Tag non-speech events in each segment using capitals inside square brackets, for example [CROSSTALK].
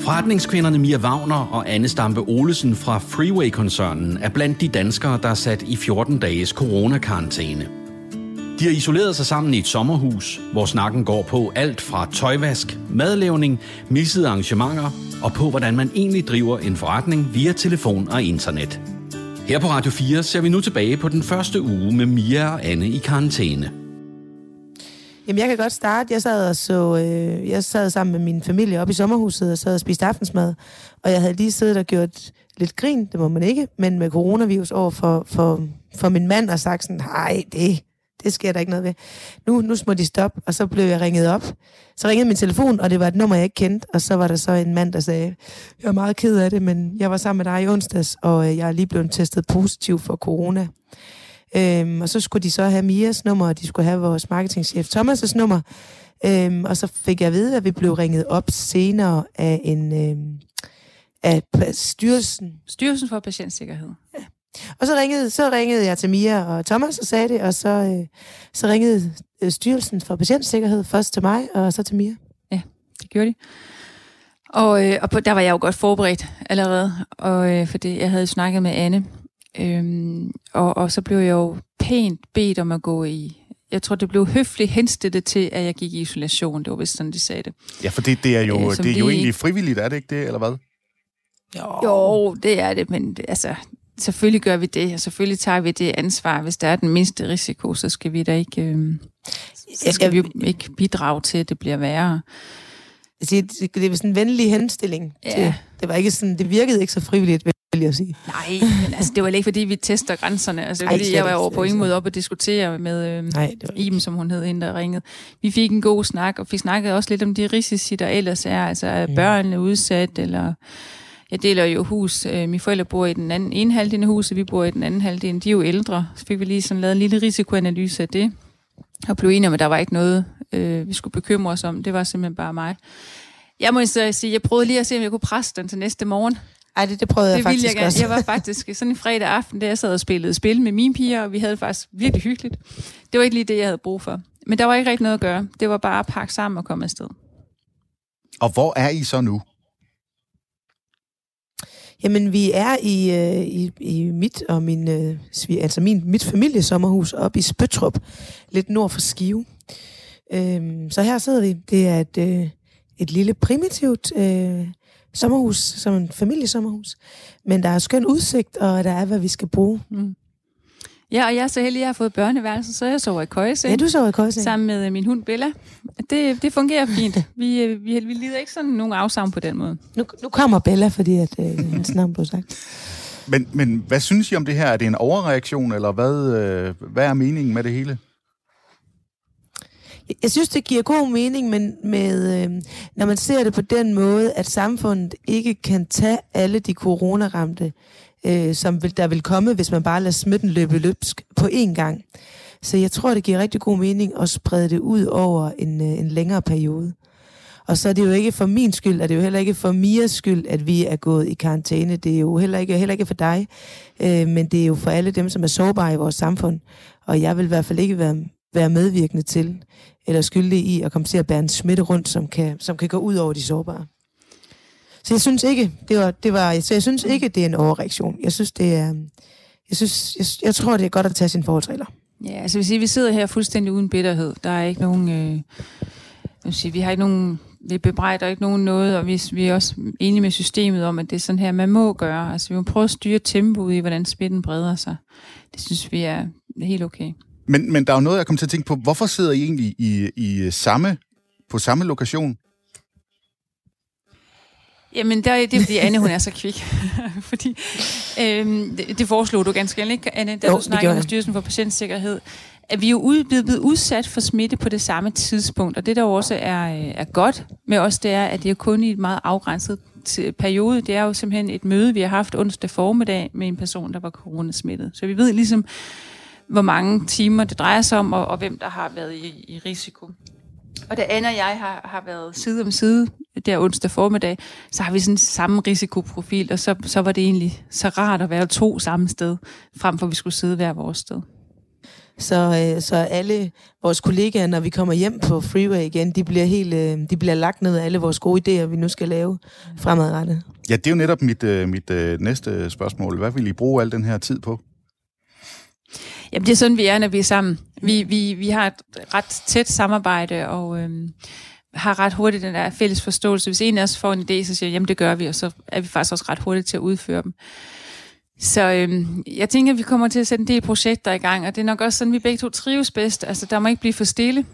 Forretningskvinderne Mia Wagner og Anne Stampe Olesen fra Freeway-koncernen er blandt de danskere, der er sat i 14 dages coronakarantæne. De har isoleret sig sammen i et sommerhus, hvor snakken går på alt fra tøjvask, madlavning, missede arrangementer og på, hvordan man egentlig driver en forretning via telefon og internet. Her på Radio 4 ser vi nu tilbage på den første uge med Mia og Anne i karantæne. Jamen, jeg kan godt starte. Jeg sad, og så, øh, jeg sad sammen med min familie op i sommerhuset og sad og spiste aftensmad. Og jeg havde lige siddet og gjort lidt grin, det må man ikke, men med coronavirus over for, for, for min mand og sagt sådan, nej, det, det sker der ikke noget ved. Nu, nu må de stoppe, og så blev jeg ringet op. Så ringede min telefon, og det var et nummer, jeg ikke kendte, og så var der så en mand, der sagde, jeg er meget ked af det, men jeg var sammen med dig i onsdags, og øh, jeg er lige blevet testet positiv for corona. Øhm, og så skulle de så have Mias nummer, og de skulle have vores marketingchef Thomas' nummer. Øhm, og så fik jeg at vide, at vi blev ringet op senere af en øhm, af styrelsen. Styrelsen for Patientsikkerhed. Ja. Og så ringede, så ringede jeg til Mia og Thomas og sagde det, og så, øh, så ringede øh, Styrelsen for Patientsikkerhed først til mig, og så til Mia. Ja, det gjorde de. Og, øh, og på, der var jeg jo godt forberedt allerede, og, øh, fordi jeg havde snakket med Anne, Øhm, og, og så blev jeg jo pænt bedt om at gå i... Jeg tror, det blev høfligt henstillet til, at jeg gik i isolation. Det var vist sådan, de sagde det. Ja, for det, det er jo, øh, det er de... jo egentlig frivilligt, er det ikke det, eller hvad? Jo, jo det er det, men altså, selvfølgelig gør vi det, og selvfølgelig tager vi det ansvar. Hvis der er den mindste risiko, så skal vi da ikke, øh, så skal vi ikke bidrage til, at det bliver værre. Det, det var sådan en venlig henstilling. Ja. Til, det var ikke sådan, det virkede ikke så frivilligt vil jeg sige. Nej, men altså, det var ikke, fordi vi tester grænserne. Altså, Ej, fordi jeg var over på ingen måde op og diskutere med øh, Nej, Iben, som hun hed, hende der ringede. Vi fik en god snak, og vi snakkede også lidt om de risici, der ellers er. Altså, er børn er udsat, eller... Jeg deler jo hus. Øh, mine forældre bor i den anden, ene halvdel af huset, vi bor i den anden halvdel. De er jo ældre. Så fik vi lige sådan lavet en lille risikoanalyse af det. Og blev enige om, at der var ikke noget, øh, vi skulle bekymre os om. Det var simpelthen bare mig. Jeg må så sige, jeg prøvede lige at se, om jeg kunne presse den til næste morgen. Ej, det, det prøvede det jeg faktisk jeg også. Jeg var faktisk sådan en fredag aften, da jeg sad og spillede spil med mine piger, og vi havde det faktisk virkelig hyggeligt. Det var ikke lige det, jeg havde brug for. Men der var ikke rigtig noget at gøre. Det var bare at pakke sammen og komme afsted. Og hvor er I så nu? Jamen, vi er i, øh, i, i mit og min, øh, altså min, mit familiesommerhus op i Spøtrup, lidt nord for Skive. Øhm, så her sidder vi. Det er et, øh, et lille primitivt øh, sommerhus, som en familiesommerhus. Men der er skøn udsigt, og der er, hvad vi skal bruge. Mm. Ja, og jeg er så heldig, at jeg har fået børneværelse, så jeg sover i køjeseng. Ja, du sover i køjeseng. Sammen med min hund Bella. Det, det fungerer fint. [LAUGHS] Vi, øh, vi, vi lider ikke sådan nogen afsavn på den måde. Nu, nu kommer Bella, fordi at, øh, hendes navn blev sagt. Men, men hvad synes I om det her? Er det en overreaktion, eller hvad, øh, hvad er meningen med det hele? Jeg synes, det giver god mening, men med, øh, når man ser det på den måde, at samfundet ikke kan tage alle de coronaramte, øh, som vil, der vil komme, hvis man bare lader smitten løbe løbsk på én gang. Så jeg tror, det giver rigtig god mening at sprede det ud over en, øh, en længere periode. Og så er det jo ikke for min skyld, og det er jo heller ikke for Mias skyld, at vi er gået i karantæne. Det er jo heller ikke, heller ikke for dig, øh, men det er jo for alle dem, som er sårbare i vores samfund. Og jeg vil i hvert fald ikke være, være medvirkende til, eller skyldige i at komme til at bære en smitte rundt, som kan, som kan gå ud over de sårbare. Så jeg synes ikke, det var, det var, så jeg synes ikke, det er en overreaktion. Jeg synes, det er, jeg, synes, jeg, jeg tror, det er godt at tage sine forholdsregler. Ja, altså hvis vi sidder her fuldstændig uden bitterhed. Der er ikke nogen, øh, jeg sige, vi har ikke nogen, vi bebrejder ikke nogen noget, og vi, vi er også enige med systemet om, at det er sådan her, man må gøre. Altså vi må prøve at styre tempoet i, hvordan smitten breder sig. Det synes vi er helt okay. Men, men der er jo noget, jeg kommer til at tænke på. Hvorfor sidder I egentlig i, i samme, på samme lokation? Jamen, der, det er fordi Anne, hun er så kvik. [LAUGHS] fordi, øhm, det, det foreslog du ganske ikke, Anne, da jo, du snakkede med Styrelsen for Patientsikkerhed, at vi er jo blevet udsat for smitte på det samme tidspunkt. Og det, der også er, øh, er godt med os, det er, at det er kun i et meget afgrænset periode. Det er jo simpelthen et møde, vi har haft onsdag formiddag med en person, der var coronasmittet. Så vi ved ligesom, hvor mange timer det drejer sig om, og, og hvem der har været i, i risiko. Og da Anna og jeg har, har været side om side der onsdag formiddag, så har vi sådan samme risikoprofil, og så, så var det egentlig så rart at være to samme sted, frem for at vi skulle sidde hver vores sted. Så, øh, så alle vores kollegaer, når vi kommer hjem på Freeway igen, de bliver, helt, øh, de bliver lagt ned af alle vores gode idéer, vi nu skal lave fremadrettet. Ja, det er jo netop mit, øh, mit øh, næste spørgsmål. Hvad vil I bruge al den her tid på? Jamen, det er sådan, vi er, når vi er sammen. Vi, vi, vi har et ret tæt samarbejde, og øhm, har ret hurtigt den der fælles forståelse. Hvis en af os får en idé, så siger jamen det gør vi, og så er vi faktisk også ret hurtigt til at udføre dem. Så øhm, jeg tænker, at vi kommer til at sætte en del projekter i gang, og det er nok også sådan, vi begge to trives bedst. Altså, der må ikke blive for stille.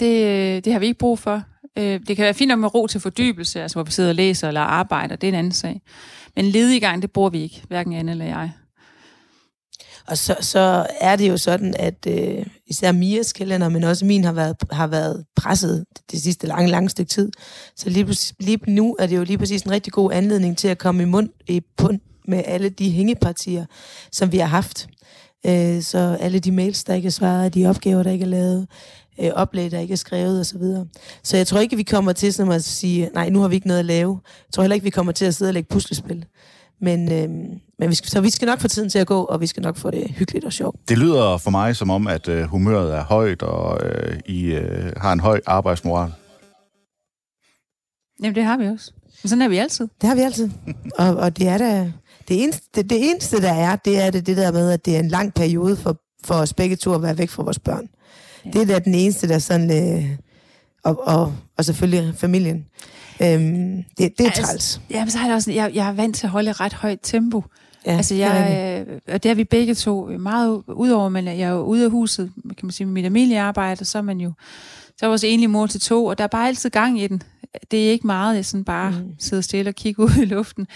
Det, øh, det har vi ikke brug for. Øh, det kan være fint nok med ro til fordybelse, altså hvor vi sidder og læser eller arbejder, det er en anden sag. Men ledig gang, det bruger vi ikke, hverken Anne eller jeg. Og så, så er det jo sådan, at øh, især Mias kalender, men også min har været, har været presset det sidste lange, lange stykke tid. Så lige, lige nu er det jo lige præcis en rigtig god anledning til at komme i mund i pund med alle de hængepartier, som vi har haft. Øh, så alle de mails, der ikke er svaret, de opgaver, der ikke er lavet, øh, oplæg, der ikke er skrevet osv. Så, videre. så jeg tror ikke, vi kommer til sådan at sige, nej, nu har vi ikke noget at lave. Jeg tror heller ikke, vi kommer til at sidde og lægge puslespil. Men, øh, men vi skal, så vi skal nok få tiden til at gå, og vi skal nok få det hyggeligt og sjovt. Det lyder for mig som om, at øh, humøret er højt, og øh, I øh, har en høj arbejdsmoral. Jamen, det har vi også. Men sådan er vi altid. Det har vi altid. [LAUGHS] og, og det er da... Det eneste, det, det eneste, der er, det er det, det der med, at det er en lang periode for, for os begge to at være væk fra vores børn. Ja. Det er da den eneste, der sådan... Øh, og, og, og selvfølgelig familien. Øhm, det, det er altså, træls. Ja, så har jeg også, jeg, jeg er vant til at holde et ret højt tempo. Ja, altså jeg, øh, og det er vi begge to meget udover, men jeg er jo ude af huset, kan man sige, med mit familiearbejde, så er man jo, så er vores enlige mor til to, og der er bare altid gang i den. Det er ikke meget, jeg sådan bare mm. sidder stille og kigger [LAUGHS] ud i luften.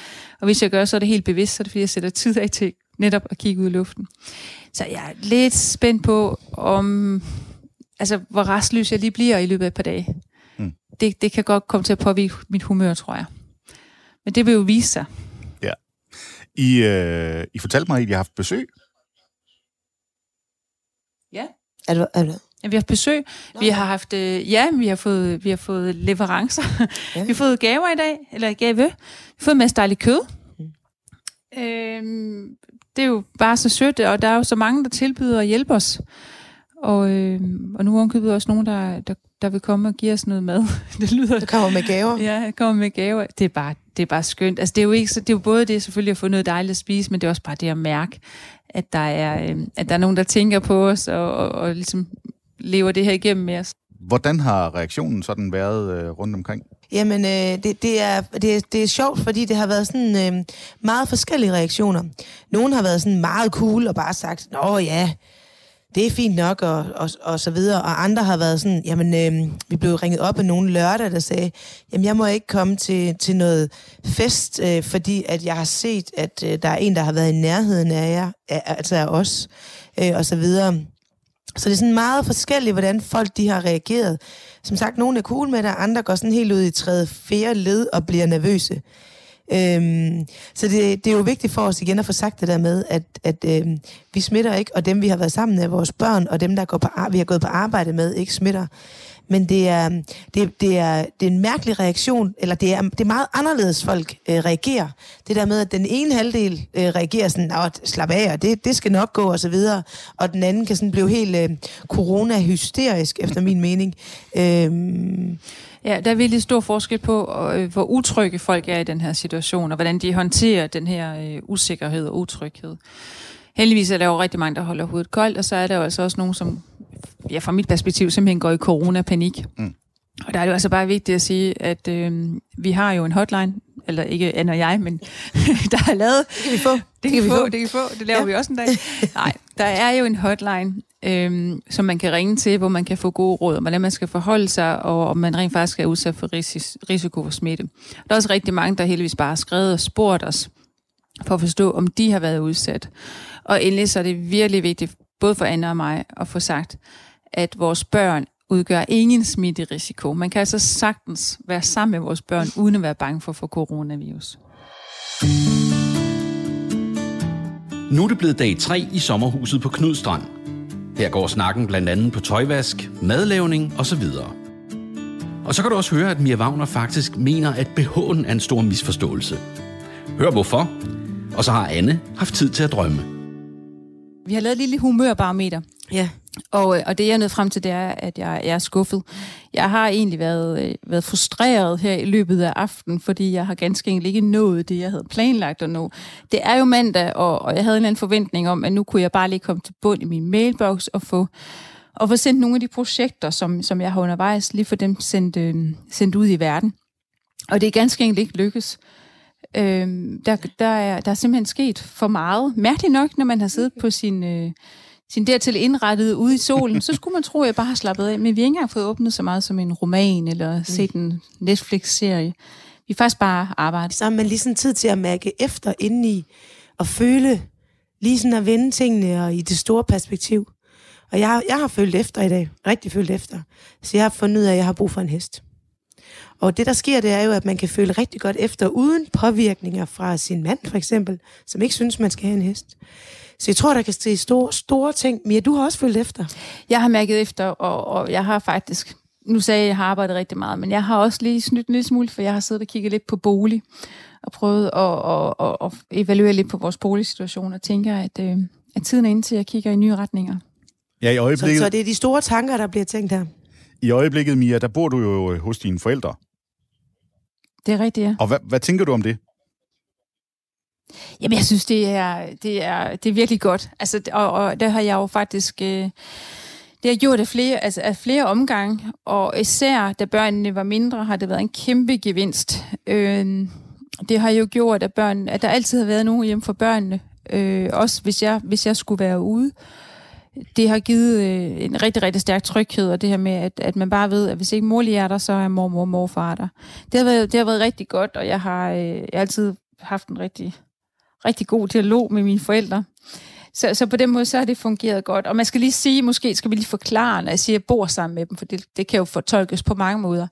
Og hvis jeg gør, så er det helt bevidst, så er det fordi, jeg sætter tid af til netop at kigge ud i luften. Så jeg er lidt spændt på, om, altså, hvor restløs jeg lige bliver i løbet af et par dage det, det kan godt komme til at påvirke mit humør, tror jeg. Men det vil jo vise sig. I, øh, I fortalte mig, at I har haft besøg. Ja. Er du, er du? Ja, vi har haft besøg. Nå, vi har haft, øh, ja, vi har fået, vi har fået leverancer. Ja. [LAUGHS] vi har fået gaver i dag, eller gave. Vi har fået en masse dejlig kød. Mm. Øhm, det er jo bare så sødt, og der er jo så mange, der tilbyder at hjælpe os. Og, øh, og nu er også nogen, der, der, der vil komme og give os noget mad. [LAUGHS] det lyder... Der kommer med gaver. Ja, der kommer med gaver. Det er bare, det er bare skønt. Altså, det er jo ikke så, det er jo både det selvfølgelig at få noget dejligt at spise, men det er også bare det at mærke, at der er, øh, at der er nogen, der tænker på os og, og, og ligesom lever det her igennem med os. Hvordan har reaktionen sådan været øh, rundt omkring? Jamen, øh, det, det, er, det, er, det er sjovt, fordi det har været sådan øh, meget forskellige reaktioner. Nogle har været sådan meget cool og bare sagt, nå ja, det er fint nok, og, og, og så videre. Og andre har været sådan, jamen, øh, vi blev ringet op af nogle lørdag, der sagde, jamen, jeg må ikke komme til, til noget fest, øh, fordi at jeg har set, at øh, der er en, der har været i nærheden af jer, altså af os, øh, og så videre. Så det er sådan meget forskelligt, hvordan folk de har reageret. Som sagt, nogle er cool med det, andre går sådan helt ud i tredje, fjerde led og bliver nervøse. Øhm, så det, det er jo vigtigt for os igen at få sagt det der med, at, at øhm, vi smitter ikke, og dem vi har været sammen med, vores børn, og dem der går på, vi har gået på arbejde med, ikke smitter. Men det er, det, det, er, det er en mærkelig reaktion, eller det er, det er meget anderledes, folk øh, reagerer. Det der med, at den ene halvdel øh, reagerer sådan, slap af, og det, det skal nok gå, og så videre. Og den anden kan sådan blive helt øh, corona-hysterisk, efter min mening. Øh, Ja, der er virkelig stor forskel på, øh, hvor utrygge folk er i den her situation, og hvordan de håndterer den her øh, usikkerhed og utryghed. Heldigvis er der jo rigtig mange, der holder hovedet koldt, og så er der jo altså også nogen, som ja, fra mit perspektiv simpelthen går i corona-panik. Mm. Og der er det jo altså bare vigtigt at sige, at øh, vi har jo en hotline, eller ikke Anne og jeg, men [LAUGHS] der er lavet... Det kan vi få. Det, det kan, vi få, det kan vi få. Det laver ja. vi også en dag. Nej, der er jo en hotline, øhm, som man kan ringe til, hvor man kan få gode råd om, hvordan man skal forholde sig, og om man rent faktisk er udsat for ris- risiko for smitte. Der er også rigtig mange, der heldigvis bare har skrevet og spurgt os, for at forstå, om de har været udsat. Og endelig så er det virkelig vigtigt, både for Anna og mig, at få sagt, at vores børn udgør ingen smitterisiko. Man kan altså sagtens være sammen med vores børn, uden at være bange for at få coronavirus. Nu er det blevet dag 3 i sommerhuset på Knudstrand. Her går snakken blandt andet på tøjvask, madlavning osv. Og så kan du også høre, at Mia Wagner faktisk mener, at BH'en er en stor misforståelse. Hør hvorfor, og så har Anne haft tid til at drømme. Vi har lavet et lille humørbarometer, Ja. Og, øh, og det jeg er nået frem til, det er, at jeg, jeg er skuffet. Jeg har egentlig været, øh, været frustreret her i løbet af aftenen, fordi jeg har ganske enkelt ikke nået det, jeg havde planlagt at nå. Det er jo mandag, og, og jeg havde en eller anden forventning om, at nu kunne jeg bare lige komme til bund i min mailbox og få, og få sendt nogle af de projekter, som, som jeg har undervejs, lige for dem sendt, øh, sendt ud i verden. Og det er ganske enkelt ikke lykkes. Øh, der, der, er, der er simpelthen sket for meget. Mærkeligt nok, når man har siddet på sin... Øh, sin dertil indrettet ude i solen, så skulle man tro, at jeg bare har slappet af. Men vi har ikke engang fået åbnet så meget som en roman eller mm. set en Netflix-serie. Vi har faktisk bare arbejdet. Så har man lige sådan tid til at mærke efter indeni og føle, lige sådan at vende tingene og i det store perspektiv. Og jeg, jeg har følt efter i dag, rigtig følt efter. Så jeg har fundet ud af, at jeg har brug for en hest. Og det, der sker, det er jo, at man kan føle rigtig godt efter, uden påvirkninger fra sin mand, for eksempel, som ikke synes, man skal have en hest. Så jeg tror, der kan ske store, store ting. Mia, du har også følt efter. Jeg har mærket efter, og, og jeg har faktisk... Nu sagde jeg, at jeg har arbejdet rigtig meget, men jeg har også lige snydt en lille smule, for jeg har siddet og kigget lidt på bolig, og prøvet at, at, at, at evaluere lidt på vores boligsituation, og tænker, at, øh, at tiden er inde til, at jeg kigger i nye retninger. Ja, i øjeblikket... Så, så det er de store tanker, der bliver tænkt her? I øjeblikket, Mia, der bor du jo hos dine forældre. Det er rigtigt, ja. Og hvad, hvad tænker du om det? Jamen, jeg synes, det er, det er, det er virkelig godt. Altså, og, og der har jeg jo faktisk... Øh, det har gjort af flere, altså af flere omgange, og især da børnene var mindre, har det været en kæmpe gevinst. Øh, det har jo gjort, at, børn, at der altid har været nogen hjemme for børnene, øh, også hvis jeg, hvis jeg skulle være ude. Det har givet øh, en rigtig, rigtig stærk tryghed, og det her med, at, at man bare ved, at hvis ikke mor lige er der, så er mormor og morfar der. Det har været, det har været rigtig godt, og jeg har, øh, jeg har altid haft en rigtig rigtig god dialog med mine forældre. Så, så på den måde, så har det fungeret godt. Og man skal lige sige, måske skal vi lige forklare, når jeg siger, at jeg bor sammen med dem, for det, det kan jo fortolkes på mange måder.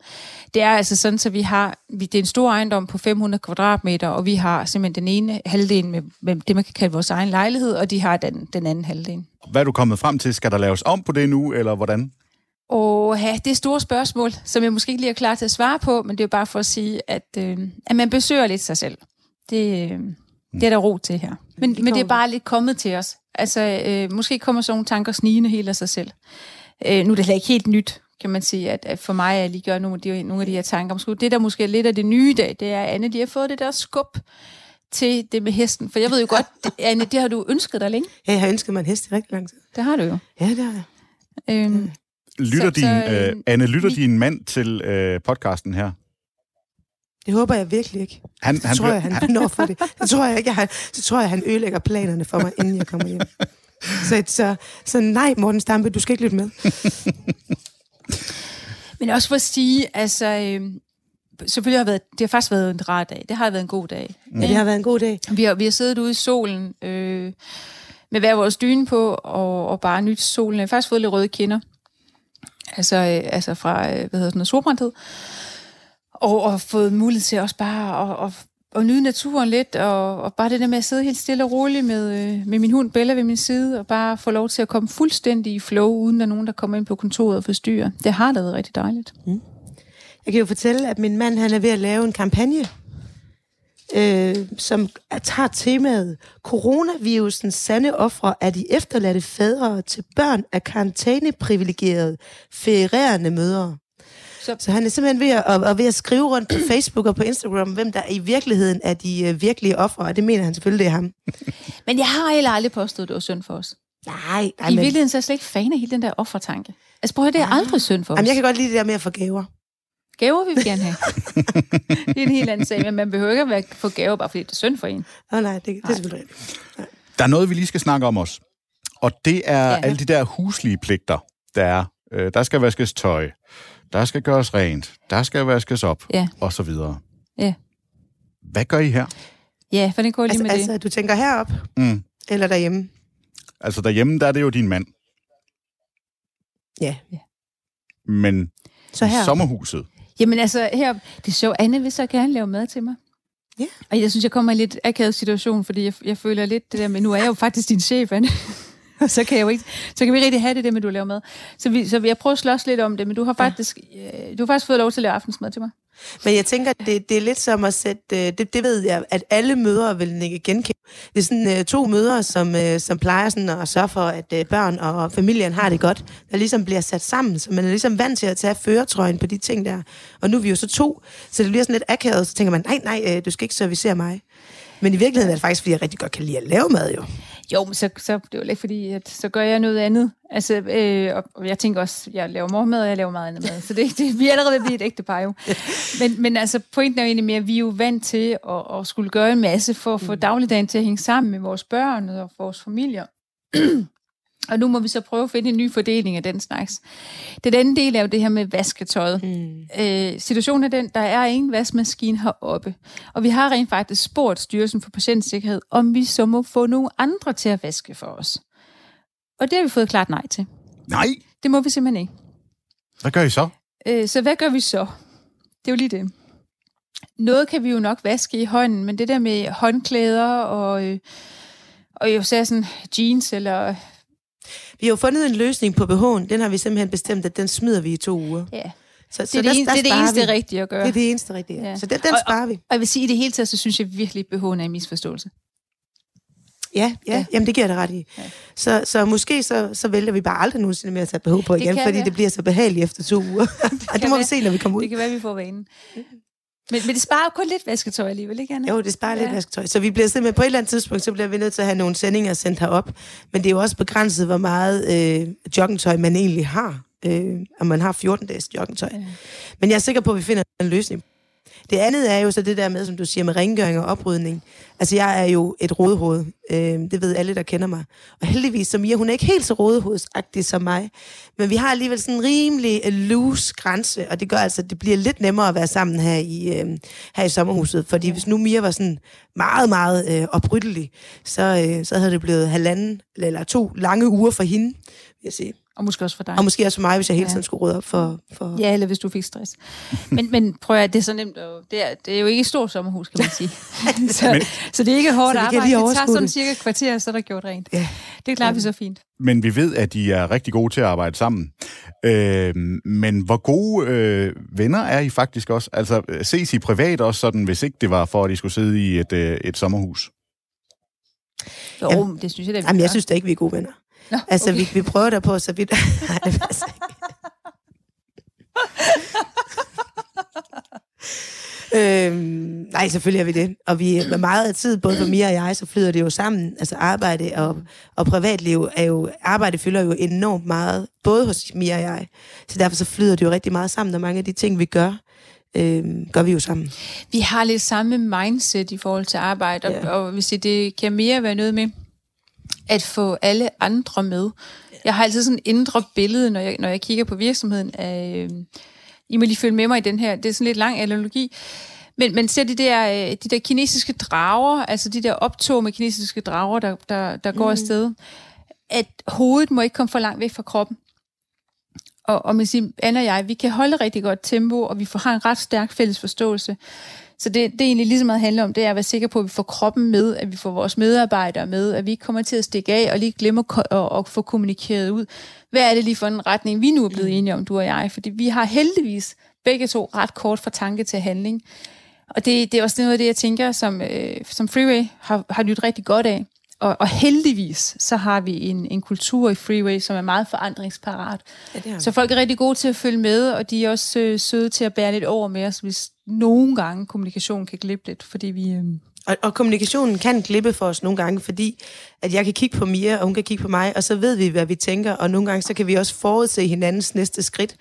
Det er altså sådan, så vi har, vi, det er en stor ejendom på 500 kvadratmeter, og vi har simpelthen den ene halvdel med, med det, man kan kalde vores egen lejlighed, og de har den, den anden halvdel. Hvad er du kommet frem til? Skal der laves om på det nu, eller hvordan? Og ja, det er store spørgsmål, som jeg måske ikke lige er klar til at svare på, men det er jo bare for at sige, at, øh, at man besøger lidt sig selv. Det, øh, det er der ro til her. Men, det men det er bare lidt kommet til os. Altså, øh, måske kommer sådan nogle tanker snigende helt af sig selv. Øh, nu er det heller ikke helt nyt, kan man sige, at, at for mig at lige gøre nogle af, de, nogle af de her tanker. Måske, det, der måske er lidt af det nye i dag, det er, at Anne, de har fået det der skub til det med hesten. For jeg ved jo godt, det, [LAUGHS] Anne, det har du ønsket dig længe. Ja, jeg har ønsket mig en hest i rigtig lang tid. Det har du jo. Ja, det har jeg. Øhm, lytter så, din, så, øh, Anne, lytter vi, din mand til øh, podcasten her? Det håber jeg virkelig ikke. Han, så han, tror jeg, han, han [LAUGHS] når for det. Så tror jeg ikke, han, så tror jeg, han ødelægger planerne for mig, inden jeg kommer hjem. Så, så, så nej, Morten Stampe, du skal ikke lytte med. [LAUGHS] Men også for at sige, altså... Øh, selvfølgelig har været, det har faktisk været en rar dag. Det har været en god dag. Ja, det har været en god dag. Vi har, vi har siddet ude i solen øh, med hver vores dyne på, og, og bare nyt solen. Jeg har faktisk fået lidt røde kinder. Altså, øh, altså fra, øh, hvad hedder sådan noget, solbrændthed og, og fået mulighed til også bare at, at, at nyde naturen lidt, og, og bare det der med at sidde helt stille og roligt med, øh, med min hund Bella ved min side, og bare få lov til at komme fuldstændig i flow, uden at nogen, der kommer ind på kontoret og forstyrrer. Det har da været rigtig dejligt. Mm. Jeg kan jo fortælle, at min mand han er ved at lave en kampagne, øh, som tager temaet Coronavirusens sande ofre er de efterladte fædre til børn af karantæneprivilegerede ferierende mødre. Så, så han er simpelthen ved at, at, ved at skrive rundt på [CLEARS THROAT] Facebook og på Instagram, hvem der i virkeligheden er de uh, virkelige ofre, og det mener han selvfølgelig, det er ham. [LAUGHS] men jeg har heller aldrig påstået, at det var synd for os. Nej, nej I men... virkeligheden så er jeg slet ikke fan af hele den der offertanke. Altså prøv at det er ah. aldrig synd for os. Jamen, jeg kan godt lide det der med at få gaver. Gaver vil vi gerne have. [LAUGHS] [LAUGHS] det er en helt anden sag, men man behøver ikke at få gaver, bare fordi det er synd for en. oh, nej, det, det er selvfølgelig rigtigt. Der er noget, vi lige skal snakke om os. Og det er ja. alle de der huslige pligter, der er. Øh, der skal vaskes tøj der skal gøres rent, der skal vaskes op, ja. og så videre. Ja. Hvad gør I her? Ja, for det går lige altså, med altså, det. Altså, du tænker herop? Mm. Eller derhjemme? Altså, derhjemme, der er det jo din mand. Ja. ja. Men så her. sommerhuset? Jamen altså, her, det er så, Anne vil så gerne lave mad til mig. Ja. Og jeg synes, jeg kommer i en lidt akavet situation, fordi jeg, jeg føler lidt det der med, nu er jeg jo faktisk din chef, Anne. [LAUGHS] så kan jeg jo ikke, så kan vi rigtig have det, det med, du laver mad. Så, vi, så jeg prøver at slås lidt om det, men du har faktisk, ja. Øh, du har faktisk fået lov til at lave aftensmad til mig. Men jeg tænker, det, det er lidt som at sætte, øh, det, det ved jeg, at alle mødre vil ikke genkende. Det er sådan uh, to mødre, som, uh, som plejer sådan at sørge for, at uh, børn og familien har det godt, der ligesom bliver sat sammen, så man er ligesom vant til at tage føretrøjen på de ting der. Og nu er vi jo så to, så det bliver sådan lidt akavet, så tænker man, nej, nej, du skal ikke servicere mig. Men i virkeligheden er det faktisk, fordi jeg rigtig godt kan lide at lave mad jo. Jo, men så, så det er jo ikke fordi, at så gør jeg noget andet. Altså, øh, og jeg tænker også, jeg laver morgenmad, og jeg laver meget andet mad. Så det, det, vi er allerede ved et ægte par jo. Men, men altså, pointen er jo egentlig mere, at vi er jo vant til at, at skulle gøre en masse for at få mm. dagligdagen til at hænge sammen med vores børn og vores familier. Og nu må vi så prøve at finde en ny fordeling af den slags. Den anden del er jo det her med vasketøjet. Mm. Øh, situationen er den, der er ingen vaskemaskine heroppe. Og vi har rent faktisk spurgt Styrelsen for Patientsikkerhed, om vi så må få nogle andre til at vaske for os. Og det har vi fået klart nej til. Nej? Det må vi simpelthen ikke. Hvad gør I så? Øh, så hvad gør vi så? Det er jo lige det. Noget kan vi jo nok vaske i hånden, men det der med håndklæder og, øh, og jo sådan jeans eller vi har jo fundet en løsning på BH'en. Den har vi simpelthen bestemt, at den smider vi i to uger. Ja. Så, det, er så det, der, der det er det eneste vi. rigtige at gøre. Det er det eneste rigtige. Ja. Så den, den og, sparer vi. Og, og jeg vil sige, at i det hele taget, så synes jeg virkelig, at BH'en er en misforståelse. Ja, ja, ja. Jamen, det giver dig ret i. Ja. Så, så måske så, så vælger vi bare aldrig nogensinde mere at tage BH på igen, det fordi være. det bliver så behageligt efter to uger. [LAUGHS] det, og det må være. vi se, når vi kommer ud. Det kan være, vi får vanen. Men, men det sparer jo kun lidt vasketøj alligevel, ikke Anna? Jo, det sparer ja. lidt vasketøj. Så vi bliver simpelthen på et eller andet tidspunkt, så bliver vi nødt til at have nogle sendinger sendt herop. Men det er jo også begrænset, hvor meget øh, joggingtøj man egentlig har. Øh, og man har 14 dages joggingtøj. Ja. Men jeg er sikker på, at vi finder en løsning det andet er jo så det der med, som du siger, med rengøring og oprydning. Altså, jeg er jo et rådhoved. Øh, det ved alle, der kender mig. Og heldigvis, som Mia, hun er ikke helt så rådhovedsagtig som mig. Men vi har alligevel sådan en rimelig øh, loose grænse, og det gør altså, at det bliver lidt nemmere at være sammen her i, øh, her i sommerhuset. Fordi hvis nu Mia var sådan meget, meget øh, opryttelig, så, øh, så havde det blevet halvanden eller to lange uger for hende, vil jeg sige. Og måske også for dig. Og måske også for mig, hvis jeg hele tiden ja. skulle rydde op for, for... Ja, eller hvis du fik stress. men, men prøv at det er så nemt. Og det, er, det er jo ikke et stort sommerhus, kan man sige. [LAUGHS] så, men, så det er ikke hårdt arbejde. Det tager sådan cirka et kvarter, så er der gjort rent. Ja. Det klarer ja. vi så fint. Men vi ved, at de er rigtig gode til at arbejde sammen. Øh, men hvor gode øh, venner er I faktisk også? Altså, ses I privat også sådan, hvis ikke det var for, at I skulle sidde i et, øh, et sommerhus? Jo, jamen, det synes jeg da, vi Jamen, jeg synes da ikke, vi er gode venner. Nå, altså, okay. vi, vi prøver der på, så vidt... [LAUGHS] Nej, det passer ikke. øhm, nej, selvfølgelig er vi det. Og vi med meget af tid, både for Mia og jeg, så flyder det jo sammen. Altså arbejde og, og privatliv er jo... Arbejde fylder jo enormt meget, både hos Mia og jeg. Så derfor så flyder det jo rigtig meget sammen, og mange af de ting, vi gør, øhm, gør vi jo sammen. Vi har lidt samme mindset i forhold til arbejde, ja. og, og hvis det, det kan mere være noget med at få alle andre med. Jeg har altid sådan et indre billede, når jeg, når jeg kigger på virksomheden. Af, øh, I må lige følge med mig i den her. Det er sådan lidt lang analogi. Men man ser de der, øh, de der kinesiske drager, altså de der optog med kinesiske drager, der, der, der går mm. afsted, at hovedet må ikke komme for langt væk fra kroppen. Og, og man siger, Anna og jeg, vi kan holde rigtig godt tempo, og vi får, har en ret stærk fælles forståelse. Så det, det egentlig lige så meget handler om, det er at være sikker på, at vi får kroppen med, at vi får vores medarbejdere med, at vi ikke kommer til at stikke af og lige glemme at, at få kommunikeret ud. Hvad er det lige for en retning, vi nu er blevet enige om, du og jeg? Fordi vi har heldigvis begge to ret kort fra tanke til handling. Og det, det er også noget af det, jeg tænker, som, øh, som Freeway har, har lyttet rigtig godt af. Og, og heldigvis, så har vi en, en kultur i Freeway, som er meget forandringsparat. Ja, så folk er rigtig gode til at følge med, og de er også øh, søde til at bære lidt over med os, hvis nogle gange kommunikation kan glippe lidt, fordi vi... Øh... Og, og kommunikationen kan glippe for os nogle gange, fordi at jeg kan kigge på Mia, og hun kan kigge på mig, og så ved vi, hvad vi tænker, og nogle gange så kan vi også forudse hinandens næste skridt.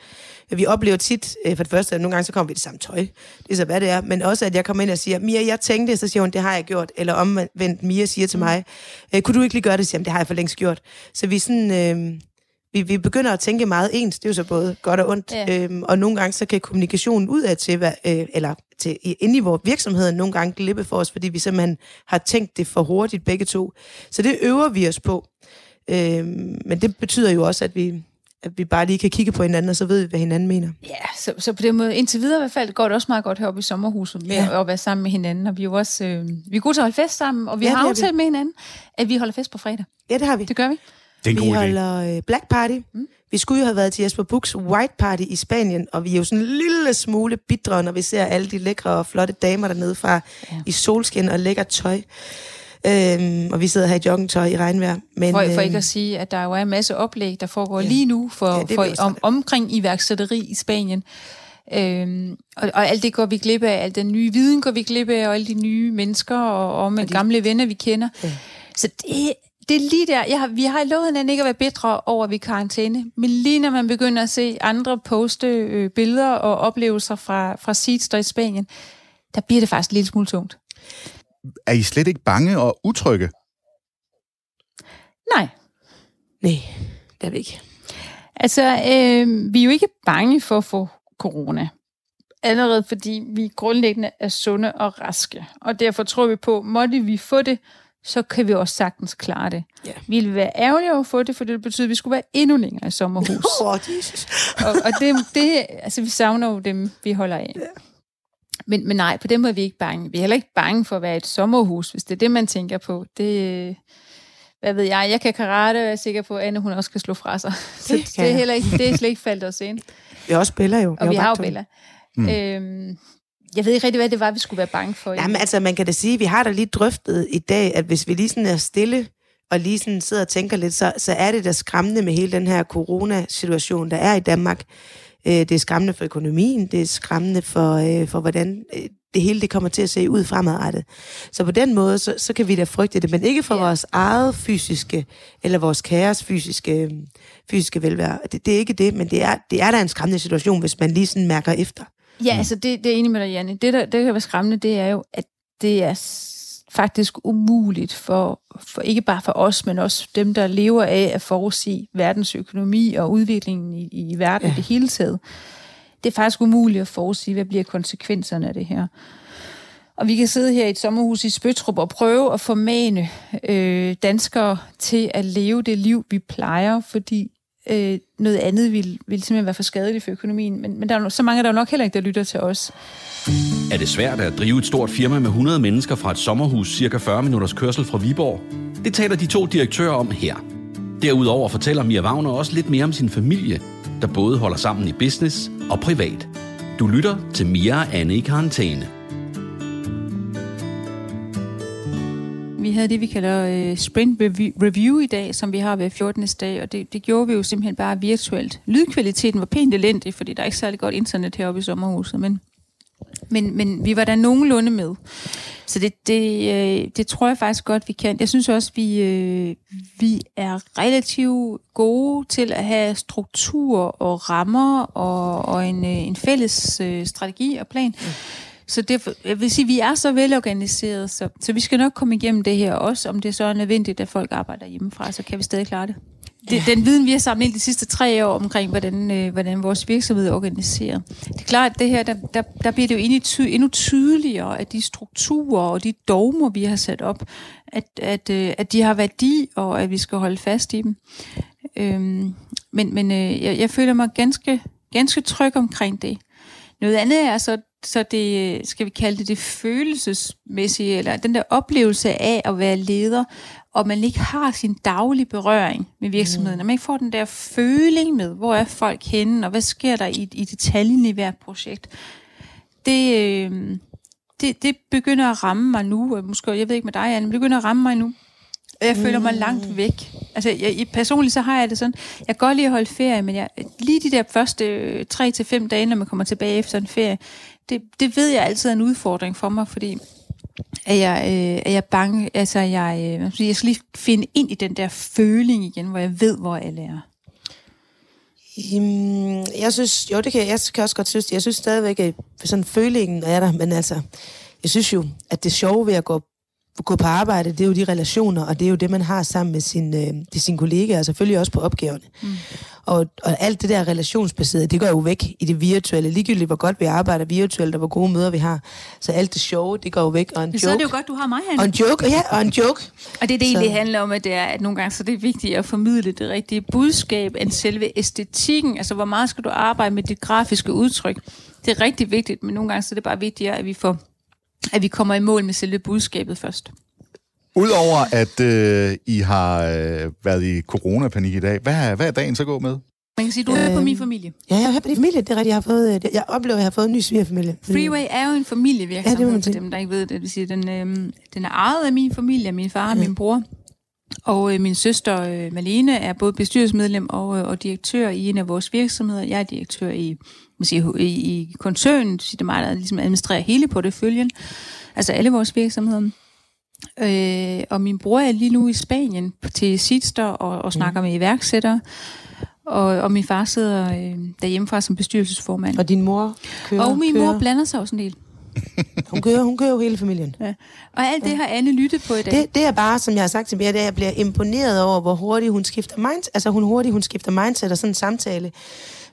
Vi oplever tit, øh, for det første, at nogle gange så kommer vi i det samme tøj. Det er så, hvad det er. Men også, at jeg kommer ind og siger, Mia, jeg tænkte, så siger hun, det har jeg gjort. Eller omvendt, Mia siger til mm. mig, øh, kunne du ikke lige gøre det? Så siger det har jeg for længst gjort. Så vi sådan... Øh, vi, vi begynder at tænke meget ens, det er jo så både godt og ondt, ja. øhm, og nogle gange så kan kommunikationen ud af til, hvad, øh, eller til, inde i vores virksomhed nogle gange glippe for os, fordi vi simpelthen har tænkt det for hurtigt begge to. Så det øver vi os på. Øhm, men det betyder jo også, at vi, at vi bare lige kan kigge på hinanden, og så ved vi, hvad hinanden mener. Ja, så, så på den måde, indtil videre i hvert fald, går det også meget godt heroppe i sommerhuset med ja. at være sammen med hinanden, og vi er jo også, øh, vi er gode til at holde fest sammen, og vi ja, har aftalt med hinanden, at vi holder fest på fredag. Ja, det har vi. Det gør vi. Det er en vi god idé. holder øh, Black Party. Mm. Vi skulle jo have været til Jesper Buchs White Party i Spanien, og vi er jo sådan en lille smule bitre, når vi ser alle de lækre og flotte damer dernede fra ja. i solskin og lækker tøj. Øhm, og vi sidder her i joggingtøj i regnvejr. Men, for, for øhm, ikke at sige, at der jo er en masse oplæg, der foregår ja. lige nu for, Ja, for om, omkring iværksætteri i Spanien. Øhm, og, og alt det går vi glip af, al den nye viden går vi glip af, og alle de nye mennesker og, og med og de... gamle venner, vi kender. Ja. Så det, det er lige der. Jeg har, vi har lovet hinanden ikke at være bedre over, at vi er karantæne. Men lige når man begynder at se andre poste øh, billeder og oplevelser fra, fra Seeds der i Spanien, der bliver det faktisk en lille smule tungt. Er I slet ikke bange og utrygge? Nej. Nej, det er vi ikke. Altså, øh, vi er jo ikke bange for at få corona. Allerede fordi vi grundlæggende er sunde og raske. Og derfor tror vi på, måtte vi få det, så kan vi også sagtens klare det. Ja. Vi ville være ærgerlige over at få det, for det betyder, at vi skulle være endnu længere i sommerhus. Oh, Jesus. og og det, det, altså, vi savner jo dem, vi holder af. Ja. Men, men nej, på den måde er vi ikke bange. Vi er heller ikke bange for at være i et sommerhus, hvis det er det, man tænker på. Det, hvad ved jeg, jeg kan karate, og jeg er sikker på, at Anne hun også kan slå fra sig. Så det, det, er, heller ikke, det er slet ikke faldt os ind. Vi også Bella jo. Og vi har jo Bella. Mm. Øhm, jeg ved ikke rigtig, hvad det var, vi skulle være bange for. Jamen altså, man kan da sige, vi har da lige drøftet i dag, at hvis vi lige sådan er stille, og lige sådan sidder og tænker lidt, så, så er det da skræmmende med hele den her coronasituation, der er i Danmark. Øh, det er skræmmende for økonomien, det er skræmmende for, øh, for hvordan øh, det hele det kommer til at se ud fremadrettet. Så på den måde, så, så kan vi da frygte det, men ikke for ja. vores eget fysiske, eller vores kæres fysiske, fysiske velvære. Det, det er ikke det, men det er, det er da en skræmmende situation, hvis man lige sådan mærker efter. Ja, altså det, det er enig med dig, Janne. Det, der, det kan være skræmmende, det er jo, at det er faktisk umuligt for, for ikke bare for os, men også dem, der lever af at forudsige verdens økonomi og udviklingen i, i verden ja. det hele taget. Det er faktisk umuligt at forudsige, hvad bliver konsekvenserne af det her. Og vi kan sidde her i et sommerhus i Spøtrup og prøve at formane øh, danskere til at leve det liv, vi plejer, fordi øh, noget andet vil, vil simpelthen være for skadeligt for økonomien. Men, men der er jo så mange, der er jo nok heller ikke, der lytter til os. Er det svært at drive et stort firma med 100 mennesker fra et sommerhus cirka 40 minutters kørsel fra Viborg? Det taler de to direktører om her. Derudover fortæller Mia Wagner også lidt mere om sin familie, der både holder sammen i business og privat. Du lytter til Mia og Anne i karantæne. Vi havde det, vi kalder øh, sprint review i dag, som vi har ved 14. dag, og det, det gjorde vi jo simpelthen bare virtuelt. Lydkvaliteten var pænt elendig, fordi der er ikke særlig godt internet heroppe i sommerhuset, men, men, men vi var der nogenlunde med. Så det, det, øh, det tror jeg faktisk godt, vi kan. Jeg synes også, vi, øh, vi er relativt gode til at have struktur og rammer og, og en, øh, en fælles øh, strategi og plan. Mm. Så det, jeg vil sige, vi er så velorganiseret, så, så vi skal nok komme igennem det her også. Om det så er nødvendigt, at folk arbejder hjemmefra, så kan vi stadig klare det. det den viden, vi har samlet ind de sidste tre år omkring, hvordan, øh, hvordan vores virksomhed er organiseret. Det er klart, at det her, der, der, der bliver det jo endnu, ty, endnu tydeligere, at de strukturer og de dogmer, vi har sat op, at, at, øh, at de har værdi, og at vi skal holde fast i dem. Øhm, men men øh, jeg, jeg føler mig ganske, ganske tryg omkring det. Noget andet er så så det, skal vi kalde det det følelsesmæssige, eller den der oplevelse af at være leder, og man ikke har sin daglige berøring med virksomheden, mm. man ikke får den der føling med, hvor er folk henne, og hvad sker der i, i detaljen i hvert projekt, det, øh, det, det begynder at ramme mig nu, og måske, jeg ved ikke med dig, Anne, men det begynder at ramme mig nu. Og jeg føler mig mm. langt væk. Altså, jeg, personligt så har jeg det sådan, jeg kan godt lide at holde ferie, men jeg, lige de der første 3 til fem dage, når man kommer tilbage efter en ferie, det, det ved jeg altid er en udfordring for mig, fordi er jeg, øh, er jeg bange, altså jeg, øh, jeg skal lige finde ind i den der føling igen, hvor jeg ved, hvor alle er. Um, jeg synes, jo det kan jeg kan også godt synes, jeg synes stadigvæk, at sådan følingen er der, men altså, jeg synes jo, at det sjove ved at gå gå på arbejde, det er jo de relationer, og det er jo det, man har sammen med sin, øh, de sine kollegaer, og selvfølgelig også på opgaverne. Mm. Og, og alt det der relationsbaserede, det går jo væk i det virtuelle. Ligegyldigt, hvor godt vi arbejder virtuelt, og hvor gode møder vi har. Så alt det sjove, det går jo væk. Og en joke. Så er det jo godt, du har mig, Hanne. Og en joke, ja, og en joke. Og det er det egentlig handler om, at det er, at nogle gange så det er vigtigt at formidle det rigtige budskab, end selve æstetikken. Altså, hvor meget skal du arbejde med dit grafiske udtryk? Det er rigtig vigtigt, men nogle gange så er det bare vigtigere, at vi får at vi kommer i mål med selve budskabet først. Udover at øh, I har øh, været i coronapanik i dag, hvad, er, hvad er dagen så gået med? Man kan sige, du er øh, på min familie. Ja, jeg er på din familie. Det er rigtigt. Jeg, har fået, øh, jeg oplever, at jeg har fået en ny svigerfamilie. Freeway er jo en familievirksomhed, ja, det for dem, der ikke ved det. Det vil sige, den, øh, den er ejet af min familie, min far og ja. min bror. Og øh, min søster øh, Malene er både bestyrelsesmedlem og, øh, og direktør i en af vores virksomheder. Jeg er direktør i, man siger, i, i koncernen, det er mig, der ligesom administrerer hele på det følgen. Altså alle vores virksomheder. Øh, og min bror er lige nu i Spanien til Sidster og, og snakker mm. med iværksættere. Og, og min far sidder øh, derhjemmefra som bestyrelsesformand. Og din mor kører? Og min kører. mor blander sig også en del. [LAUGHS] hun kører, hun kører jo hele familien. Ja. Og alt det har Anne lyttet på i dag. Det, det er bare, som jeg har sagt til jer, det er, at jeg bliver imponeret over, hvor hurtigt hun skifter mindset. Altså, hun hurtigt hun skifter mindset og sådan en samtale.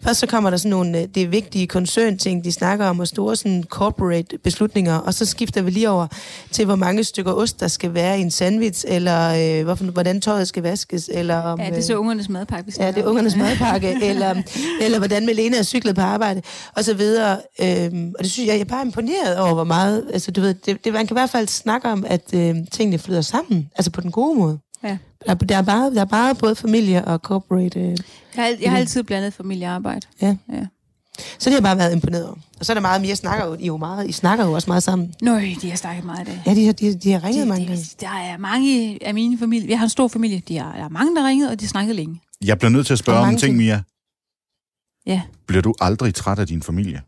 Først så kommer der sådan nogle, øh, det er vigtige koncernting, de snakker om, og store sådan corporate beslutninger, og så skifter vi lige over til, hvor mange stykker ost, der skal være i en sandwich, eller øh, hvorfor, hvordan tøjet skal vaskes, eller om... Ja, det er så ungernes madpakke, Ja, det er ungernes [LAUGHS] madpakke, eller, eller hvordan Melena er cyklet på arbejde, og så videre. Øhm, og det synes jeg, jeg er bare imponeret over, hvor meget... Altså, du ved, det, det, man kan i hvert fald snakke om, at øh, tingene flyder sammen, altså på den gode måde. Ja. Der, der, er bare, der er bare både familie og corporate... Øh, jeg, har, jeg har altid blandet familiearbejde. Ja. ja. Så det har bare været imponeret over. Og så er der meget mere, snakker jo, I, jo meget, I snakker jo også meget sammen. Nøj, de har snakket meget i dag. Ja, de, har, de, de har ringet de, mange gange. Der er mange af mine familie, vi har en stor familie, de har, der er mange, der ringet, og de har snakket længe. Jeg bliver nødt til at spørge om en ting, Mia. Ja. Bliver du aldrig træt af din familie?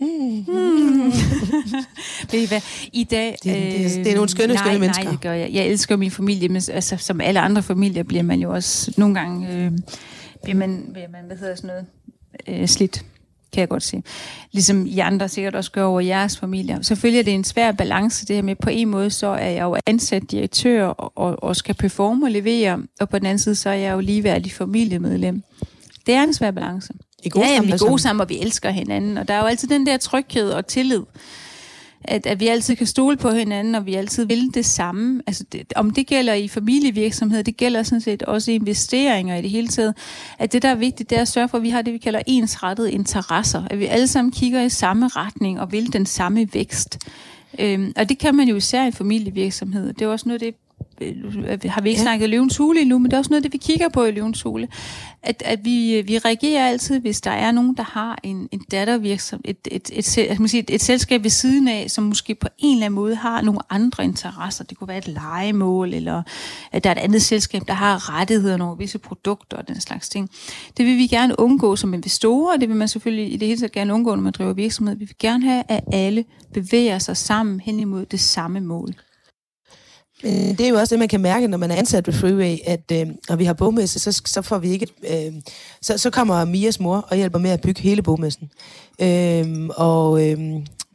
Mm. [LAUGHS] Ved I hvad? I dag... Det, det, det er nogle skønne, nej, skønne mennesker. Nej, det gør jeg. Jeg elsker min familie, men altså, som alle andre familier bliver man jo også nogle gange... Øh, bliver man, bliver man, hvad hedder sådan noget, øh, slidt kan jeg godt se. Ligesom I andre sikkert også gør over jeres familie. Selvfølgelig er det en svær balance, det her med, på en måde, så er jeg jo ansat direktør og, og skal performe og levere, og på den anden side, så er jeg jo ligeværdig familiemedlem. Det er en svær balance. I gode ja, jamen, vi er gode sammen, og vi elsker hinanden. Og der er jo altid den der tryghed og tillid, at, at vi altid kan stole på hinanden, og vi altid vil det samme. Altså, det, om det gælder i familievirksomhed, det gælder sådan set også i investeringer i det hele taget. At det, der er vigtigt, det er at sørge for, at vi har det, vi kalder ensrettede interesser. At vi alle sammen kigger i samme retning og vil den samme vækst. Øhm, og det kan man jo især i familievirksomhed. Det er også noget af det, har vi ikke ja. snakket løvens hule endnu, men det er også noget, det vi kigger på i løvens hule. At, at vi, vi reagerer altid, hvis der er nogen, der har en, en dattervirksomhed, et, et, et, et, et, et, et selskab ved siden af, som måske på en eller anden måde har nogle andre interesser. Det kunne være et legemål, eller at der er et andet selskab, der har rettigheder over visse produkter og den slags ting. Det vil vi gerne undgå som investorer, og det vil man selvfølgelig i det hele taget gerne undgå, når man driver virksomhed. Vi vil gerne have, at alle bevæger sig sammen hen imod det samme mål. Men det er jo også det, man kan mærke, når man er ansat ved Freeway, at øh, når vi har bogmesse, så, så får vi ikke... Øh, så, så kommer Mias mor og hjælper med at bygge hele bogmessen. Øh, og øh,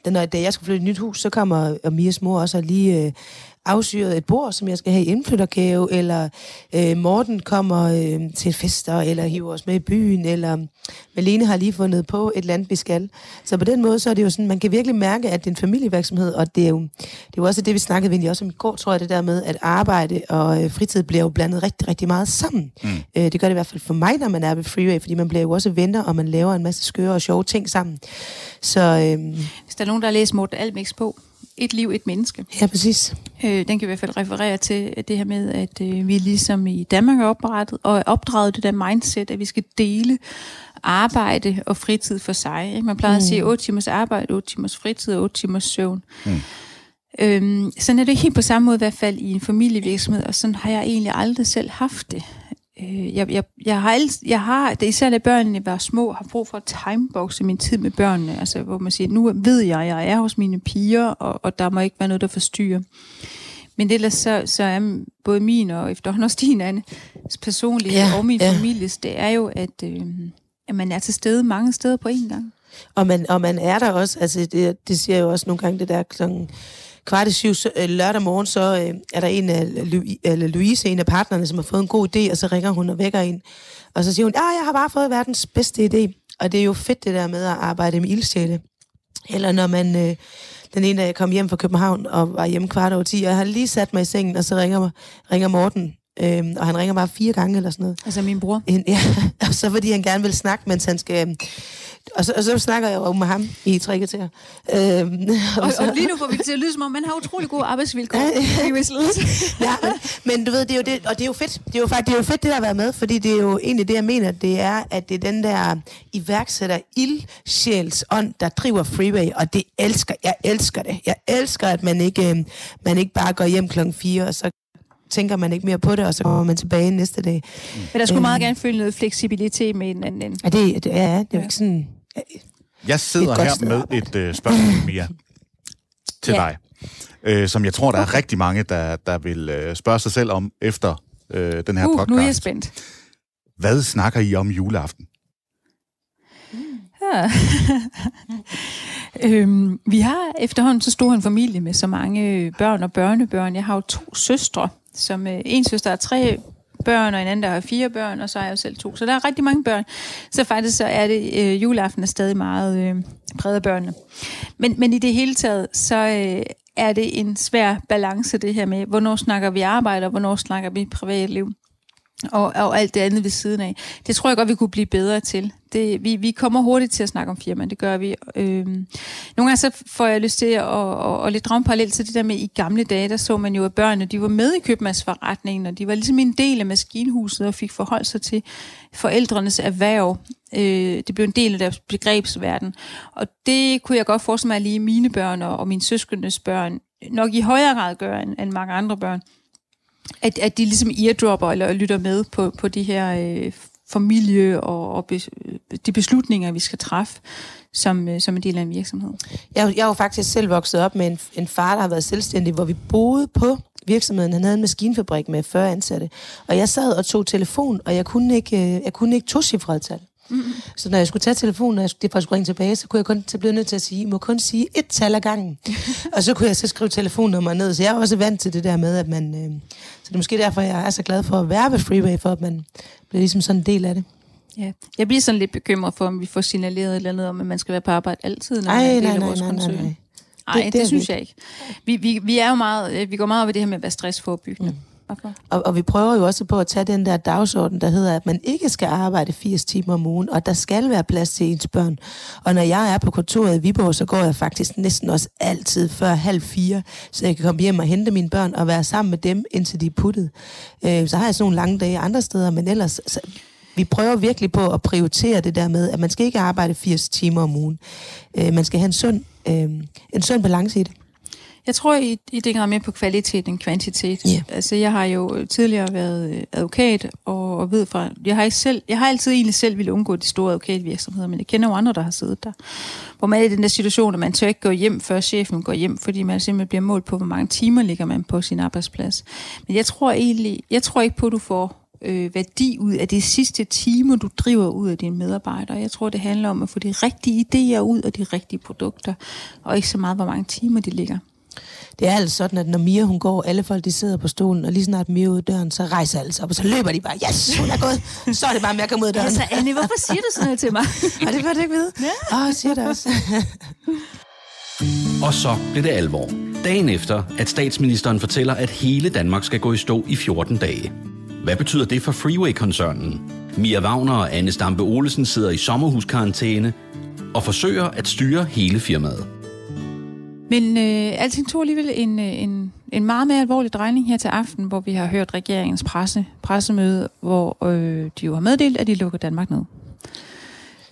da jeg skal flytte et nyt hus, så kommer Mias mor også lige... Øh, afsyret et bord, som jeg skal have i indflyttergave, eller øh, Morten kommer øh, til fester, eller hiver os med i byen, eller Malene har lige fundet på et land, vi skal. Så på den måde, så er det jo sådan, man kan virkelig mærke, at det er en familievirksomhed, og det er jo, det er jo også det, vi snakkede egentlig også om i går, tror jeg, det der med, at arbejde og øh, fritid bliver jo blandet rigtig, rigtig meget sammen. Mm. Øh, det gør det i hvert fald for mig, når man er ved Freeway, fordi man bliver jo også venner, og man laver en masse skøre og sjove ting sammen. Så, øh, Hvis der er nogen, der har læst Morten Almæks på, et liv, et menneske. Ja, præcis. Øh, den kan i hvert fald referere til det her med, at øh, vi ligesom i Danmark er oprettet, og opdraget det der mindset, at vi skal dele arbejde og fritid for sig. Ikke? Man plejer mm. at sige 8 timers arbejde, 8 timers fritid og 8 timers søvn. Mm. Øhm, sådan er det helt på samme måde i hvert fald i en familievirksomhed, og sådan har jeg egentlig aldrig selv haft det. Øh, jeg, jeg, jeg, har alt, jeg har, det især da børnene var små, har brug for at timeboxe min tid med børnene. Altså, hvor man siger, nu ved jeg, at jeg er hos mine piger, og, og der må ikke være noget, der forstyrrer. Men ellers så, så er både min og efterhånden også din, Anne, personlige ja, og min ja. families, det er jo, at, øh, at man er til stede mange steder på én gang. Og man, og man er der også, altså det, det siger jo også nogle gange det der klokken kvart i syv øh, lørdag morgen, så øh, er der en af øh, eller Louise, en af partnerne, som har fået en god idé, og så ringer hun og vækker en. Og så siger hun, ja, jeg har bare fået verdens bedste idé. Og det er jo fedt det der med at arbejde med ildsjæle. Eller når man, øh, den ene dag kom hjem fra København og var hjemme kvart over 10, og jeg har lige sat mig i sengen, og så ringer, ringer Morten Øhm, og han ringer bare fire gange eller sådan noget. Altså min bror? Ja, [LAUGHS] og så fordi han gerne vil snakke, mens han skal og så, og så snakker jeg jo med ham i tre kvarter. Øhm, og, og, så, og lige nu får vi til at lyde som om, man har utrolig gode arbejdsvilkår. [LAUGHS] ja, men, men du ved, det er jo det, og det er jo fedt. Det er jo faktisk det er jo fedt, det der har været med, fordi det er jo egentlig det, jeg mener, det er, at det er den der iværksætter ildsjælsånd, der driver Freeway, og det elsker, jeg elsker det. Jeg elsker, at man ikke, øh, man ikke bare går hjem klokken 4, og så tænker man ikke mere på det, og så kommer man tilbage næste dag. Men der skulle øhm, meget gerne følge noget fleksibilitet med en anden. Ja, det, det, ja, det er jo ikke sådan... Jeg sidder her med et uh, spørgsmål, Mia, til ja. dig, uh, som jeg tror, der er okay. rigtig mange, der, der vil uh, spørge sig selv om efter uh, den her uh, podcast. nu er jeg spændt. Hvad snakker I om juleaften? Ja. [LAUGHS] øhm, vi har efterhånden så stor en familie med så mange børn og børnebørn. Jeg har jo to søstre, som øh, en søster har tre børn, og en anden, der har fire børn, og så har jeg jo selv to. Så der er rigtig mange børn. Så faktisk så er det, øh, juleaften er stadig meget øh, præget af børnene. Men, men i det hele taget, så øh, er det en svær balance, det her med, hvornår snakker vi arbejde, og hvornår snakker vi privatliv og, og alt det andet ved siden af. Det tror jeg godt, vi kunne blive bedre til. Det, vi, vi kommer hurtigt til at snakke om firma, det gør vi. Øhm, nogle gange så får jeg lyst til at, at, at, at lidt drage parallelt til det der med, i gamle dage, der så man jo, at børnene de var med i købmandsforretningen, og de var ligesom en del af maskinhuset og fik forholdt sig til forældrenes erhverv. Øh, det blev en del af deres begrebsverden. Og det kunne jeg godt forestille mig, at lige mine børn og, og mine søskendes børn nok i højere grad gør end, end mange andre børn at, at de ligesom eardropper eller lytter med på, på de her øh, familie og, og be, øh, de beslutninger, vi skal træffe som, øh, som en del af en virksomhed. Jeg, jeg er jo faktisk selv vokset op med en, en far, der har været selvstændig, hvor vi boede på virksomheden. Han havde en maskinfabrik med 40 ansatte. Og jeg sad og tog telefon, og jeg kunne ikke, øh, jeg kunne ikke to tal. Mm-hmm. Så når jeg skulle tage telefonen, og jeg skulle, skulle ringe tilbage, så kunne jeg kun så blive nødt til at sige, I må kun sige et tal ad gangen. [LAUGHS] og så kunne jeg så skrive telefonnummer ned. Så jeg er også vant til det der med, at man... Øh, så det er måske derfor, jeg er så glad for at være ved Freeway, for at man bliver ligesom sådan en del af det. Ja. Jeg bliver sådan lidt bekymret for, om vi får signaleret et eller andet om, at man skal være på arbejde altid, når Ej, man er en del af vores nej, nej, nej, nej. Nej, det, det, det synes jeg ikke. Vi, vi, vi er jo meget, øh, vi går meget op i det her med at være stressforebyggende. Mm. Okay. Og, og vi prøver jo også på at tage den der dagsorden, der hedder, at man ikke skal arbejde 80 timer om ugen, og der skal være plads til ens børn. Og når jeg er på kontoret i Viborg, så går jeg faktisk næsten også altid før halv fire, så jeg kan komme hjem og hente mine børn og være sammen med dem, indtil de er puttet. Øh, så har jeg sådan nogle lange dage andre steder, men ellers... Så, vi prøver virkelig på at prioritere det der med, at man skal ikke arbejde 80 timer om ugen. Øh, man skal have en sund, øh, en sund balance i det. Jeg tror, I, I tænker mere på kvalitet end kvantitet. Yeah. Altså, jeg har jo tidligere været øh, advokat, og, og ved fra... Jeg har, ikke selv, jeg har altid egentlig selv ville undgå de store advokatvirksomheder, men jeg kender jo andre, der har siddet der. Hvor man er i den der situation, at man tør ikke gå hjem, før chefen går hjem, fordi man simpelthen bliver målt på, hvor mange timer ligger man på sin arbejdsplads. Men jeg tror egentlig... Jeg tror ikke på, at du får øh, værdi ud af de sidste timer, du driver ud af dine medarbejdere. Jeg tror, det handler om at få de rigtige idéer ud af de rigtige produkter, og ikke så meget, hvor mange timer de ligger. Det er altså sådan, at når Mia hun går, alle folk de sidder på stolen, og lige snart Mia ud døren, så rejser alle sig op, og så løber de bare, yes, hun er gået. Så er det bare med at komme ud af døren. Altså, Annie, hvorfor siger du sådan noget til mig? [LAUGHS] og det var det ikke vide. Ja. Åh, oh, siger det også. og så blev det alvor. Dagen efter, at statsministeren fortæller, at hele Danmark skal gå i stå i 14 dage. Hvad betyder det for Freeway-koncernen? Mia Wagner og Anne Stampe Olesen sidder i sommerhuskarantæne og forsøger at styre hele firmaet. Men øh, alting tog alligevel en, øh, en, en meget mere alvorlig drejning her til aften, hvor vi har hørt regeringens presse, pressemøde, hvor øh, de jo har meddelt, at de lukker Danmark ned.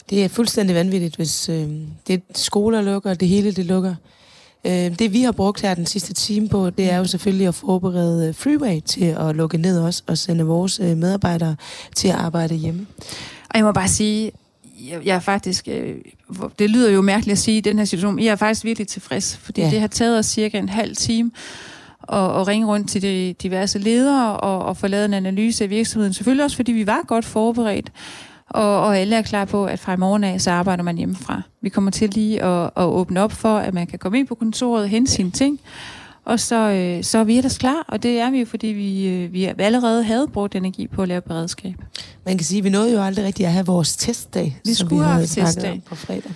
Det er fuldstændig vanvittigt, hvis øh, det skoler lukker, det hele det lukker. Øh, det vi har brugt her den sidste time på, det er jo selvfølgelig at forberede Freeway til at lukke ned også, og sende vores øh, medarbejdere til at arbejde hjemme. Og jeg må bare sige, jeg, jeg er faktisk, øh, det lyder jo mærkeligt at sige i den her situation, men jeg er faktisk virkelig tilfreds, fordi ja. det har taget os cirka en halv time at, at ringe rundt til de diverse ledere og, og få lavet en analyse af virksomheden. Selvfølgelig også, fordi vi var godt forberedt, og, og alle er klar på, at fra i morgen af, så arbejder man hjemmefra. Vi kommer til lige at, at åbne op for, at man kan komme ind på kontoret og hente sine ting, og så, øh, så er vi ellers klar, og det er vi jo, fordi vi, øh, vi allerede havde brugt energi på at lave beredskab. Man kan sige, at vi nåede jo aldrig rigtigt at have vores testdag, vi som skulle vi have testdag på fredag.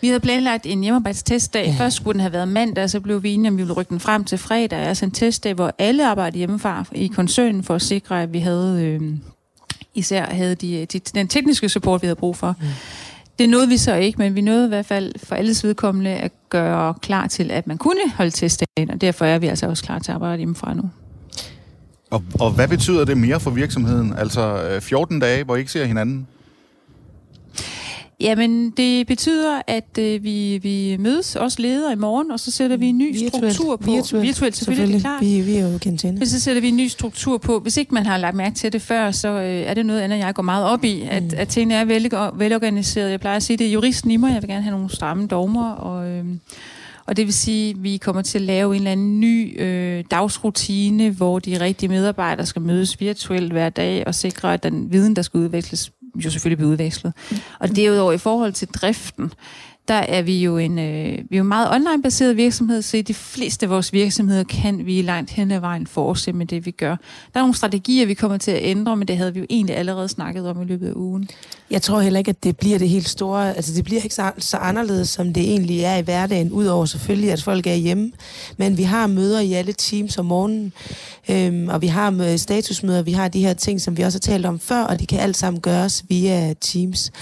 Vi havde planlagt en hjemmearbejdstestdag. Ja. Først skulle den have været mandag, så blev vi enige, om vi ville rykke den frem til fredag. Altså en testdag, hvor alle arbejdede hjemmefra i koncernen for at sikre, at vi havde øh, især havde de, de, den tekniske support, vi havde brug for. Mm. Det nåede vi så ikke, men vi nåede i hvert fald for alles vedkommende at gøre klar til, at man kunne holde testdagen, og derfor er vi altså også klar til at arbejde hjemmefra nu. Og, og hvad betyder det mere for virksomheden? Altså øh, 14 dage, hvor I ikke ser hinanden? Jamen, det betyder, at øh, vi, vi mødes, også ledere i morgen, og så sætter vi en ny virtuelt, struktur på. Virtuelt, virtuelt selvfølgelig, selvfølgelig. Er. Vi, vi er jo Men så sætter vi en ny struktur på. Hvis ikke man har lagt mærke til det før, så øh, er det noget andet, jeg går meget op i, at, mm. at tingene er vel, velorganiseret. Jeg plejer at sige, det er juristen i mig. Jeg vil gerne have nogle stramme dogmer, og... Øh, og det vil sige, at vi kommer til at lave en eller anden ny øh, dagsrutine, hvor de rigtige medarbejdere skal mødes virtuelt hver dag og sikre, at den viden, der skal udveksles, jo selvfølgelig blive udvekslet. Og derudover i forhold til driften, der er vi jo en øh, vi er jo meget online-baseret virksomhed, så i de fleste af vores virksomheder kan vi langt hen ad vejen fortsætte med det, vi gør. Der er nogle strategier, vi kommer til at ændre, men det havde vi jo egentlig allerede snakket om i løbet af ugen. Jeg tror heller ikke, at det bliver det helt store. Altså, det bliver ikke så, så anderledes, som det egentlig er i hverdagen, udover selvfølgelig, at folk er hjemme. Men vi har møder i alle teams om morgenen, øhm, og vi har statusmøder, vi har de her ting, som vi også har talt om før, og de kan alt sammen gøres via Teams.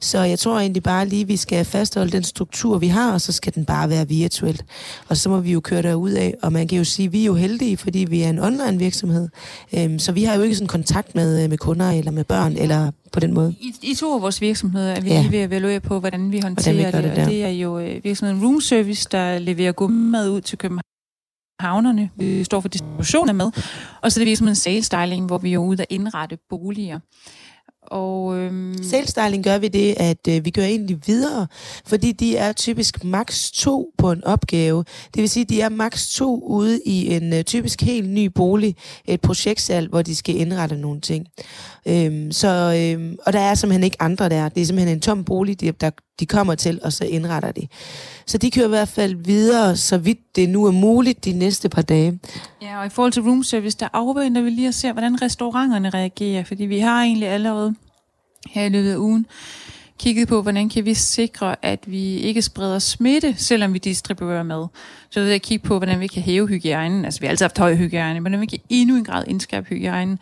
Så jeg tror egentlig bare lige, vi skal fastholde den struktur, vi har, og så skal den bare være virtuelt. Og så må vi jo køre derud af, og man kan jo sige, at vi er jo heldige, fordi vi er en online virksomhed. Øhm, så vi har jo ikke sådan kontakt med, med kunder eller med børn, eller på den måde. I, i to af vores virksomheder er vi ja. lige ved at evaluere på, hvordan vi håndterer hvordan vi det, det og det er jo øh, virksomheden Room Service, der leverer gummimad ud til København havnerne. Vi står for distribution af mad. Og så er det virksomheden Sales Styling, hvor vi er ude at indrette boliger. Og, øhm... Selvstyling gør vi det, at øh, vi gør egentlig videre, fordi de er typisk maks to på en opgave. Det vil sige, at de er maks to ude i en øh, typisk helt ny bolig, et projektsal, hvor de skal indrette nogle ting. Øhm, så, øhm, og der er simpelthen ikke andre der. Det er simpelthen en tom bolig, de, der, de kommer til, og så indretter de. Så de kører i hvert fald videre, så vidt det nu er muligt, de næste par dage. Ja, og i forhold til room service, der afventer vi lige at se, hvordan restauranterne reagerer, fordi vi har egentlig allerede her i løbet af ugen kigget på, hvordan kan vi sikre, at vi ikke spreder smitte, selvom vi distribuerer mad. Så ved jeg kigge på, hvordan vi kan hæve hygiejnen. Altså, vi har altid haft høj hygiejne, men hvordan vi kan endnu en grad indskærpe hygiejnen.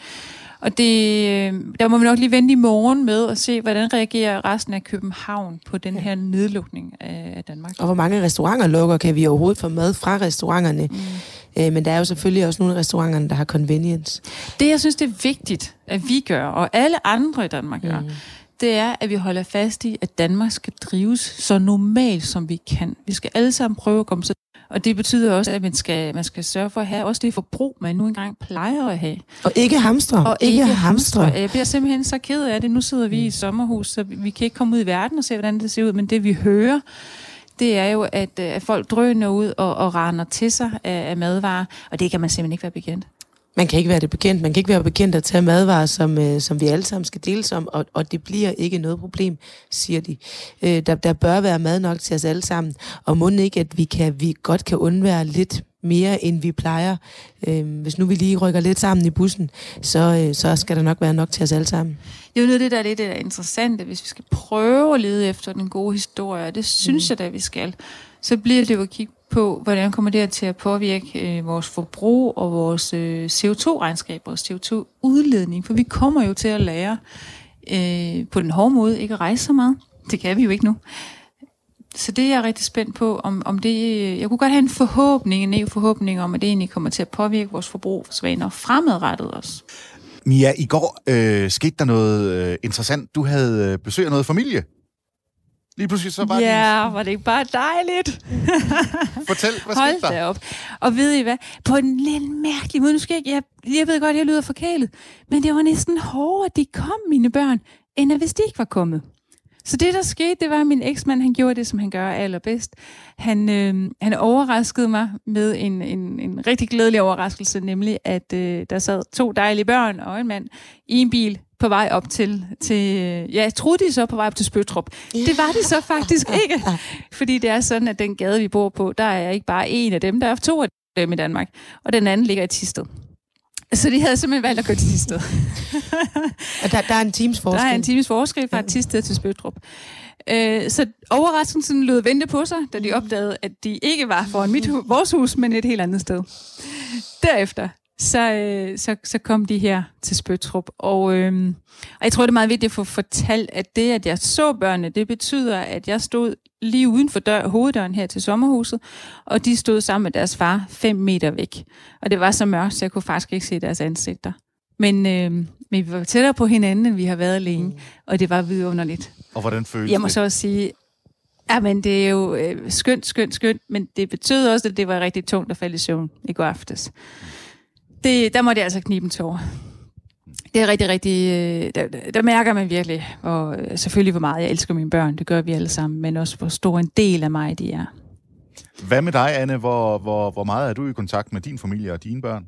Og det, der må vi nok lige vente i morgen med at se, hvordan reagerer resten af København på den her nedlukning af Danmark. Og hvor mange restauranter lukker, kan vi overhovedet få mad fra restauranterne? Mm. Øh, men der er jo selvfølgelig også nogle af restauranterne, der har convenience. Det, jeg synes, det er vigtigt, at vi gør, og alle andre i Danmark gør, mm. det er, at vi holder fast i, at Danmark skal drives så normalt, som vi kan. Vi skal alle sammen prøve at komme så og det betyder også, at man skal, man skal sørge for at have også det forbrug, man nu engang plejer at have. Og ikke hamstre. Og ikke, ikke hamstre. Jeg bliver simpelthen så ked af det. Nu sidder vi i sommerhus, så vi kan ikke komme ud i verden og se, hvordan det ser ud. Men det vi hører, det er jo, at, øh, at folk drøner ud og, og render til sig af, af madvarer. Og det kan man simpelthen ikke være bekendt. Man kan ikke være det bekendt. Man kan ikke være bekendt at tage madvarer, som, øh, som vi alle sammen skal deles om, og, og det bliver ikke noget problem, siger de. Øh, der, der bør være mad nok til os alle sammen, og må ikke, at vi, kan, vi godt kan undvære lidt mere, end vi plejer. Øh, hvis nu vi lige rykker lidt sammen i bussen, så, øh, så skal der nok være nok til os alle sammen. Det er jo noget det, der er lidt er interessant, hvis vi skal prøve at lede efter den gode historie, og det synes mm. jeg da, vi skal, så bliver det jo at kigge på, hvordan kommer det til at påvirke øh, vores forbrug og vores øh, CO2-regnskab, vores CO2-udledning, for vi kommer jo til at lære øh, på den hårde måde ikke at rejse så meget. Det kan vi jo ikke nu. Så det er jeg rigtig spændt på, om, om det... Øh, jeg kunne godt have en forhåbning, en forhåbning om, at det egentlig kommer til at påvirke vores forbrug fremadrettet også. Mia, i går øh, skete der noget øh, interessant. Du havde øh, besøg af noget familie. Lige pludselig så var Ja, det... var det ikke bare dejligt? [LAUGHS] Fortæl, hvad Hold skete der? op. Og ved I hvad? På en lidt mærkelig måde, nu skal jeg, jeg, jeg ved godt, jeg lyder forkælet, men det var næsten hårdere, at de kom, mine børn, end hvis de ikke var kommet. Så det, der skete, det var, at min eksmand, han gjorde det, som han gør allerbedst. Han, øh, han overraskede mig med en, en, en rigtig glædelig overraskelse, nemlig at øh, der sad to dejlige børn og en mand i en bil på vej op til, til ja, jeg troede de så på vej op til Spøtrup. Yeah. Det var de så faktisk [LAUGHS] ikke, fordi det er sådan, at den gade, vi bor på, der er ikke bare en af dem, der er to af dem i Danmark, og den anden ligger i Tisted. Så de havde simpelthen valgt at gå til Tisted. [LAUGHS] og der, der er en times forskel? Der er en times forskel fra Tisted til Spøtrup. Øh, så overraskelsen lød vente på sig, da de opdagede, at de ikke var foran mit vores hus, men et helt andet sted. Derefter, så, øh, så, så kom de her til Spøtrup. Og, øh, og jeg tror, det er meget vigtigt at få fortalt, at det, at jeg så børnene, det betyder, at jeg stod lige uden for dør, hoveddøren her til sommerhuset, og de stod sammen med deres far fem meter væk. Og det var så mørkt, så jeg kunne faktisk ikke se deres ansigter. Men, øh, men vi var tættere på hinanden, end vi har været længe, mm. og det var vidunderligt. Og hvordan føles Jeg må det? så også sige, ja, men det er jo øh, skønt, skønt, skønt, men det betød også, at det var rigtig tungt at falde i søvn i går aftes. Det, der måtte jeg altså knibe en tår. Det er rigtig, rigtig... Øh, der, der mærker man virkelig, og øh, selvfølgelig hvor meget jeg elsker mine børn, det gør vi alle sammen, men også hvor stor en del af mig de er. Hvad med dig, Anne? Hvor, hvor, hvor meget er du i kontakt med din familie og dine børn?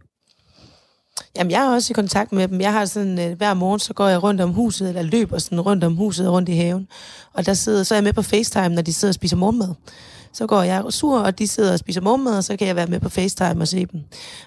Jamen, jeg er også i kontakt med dem. Jeg har sådan, øh, hver morgen, så går jeg rundt om huset, eller løber sådan rundt om huset og rundt i haven. Og der sidder, så er jeg med på FaceTime, når de sidder og spiser morgenmad. Så går jeg sur, og de sidder og spiser morgenmad, og så kan jeg være med på FaceTime og se dem.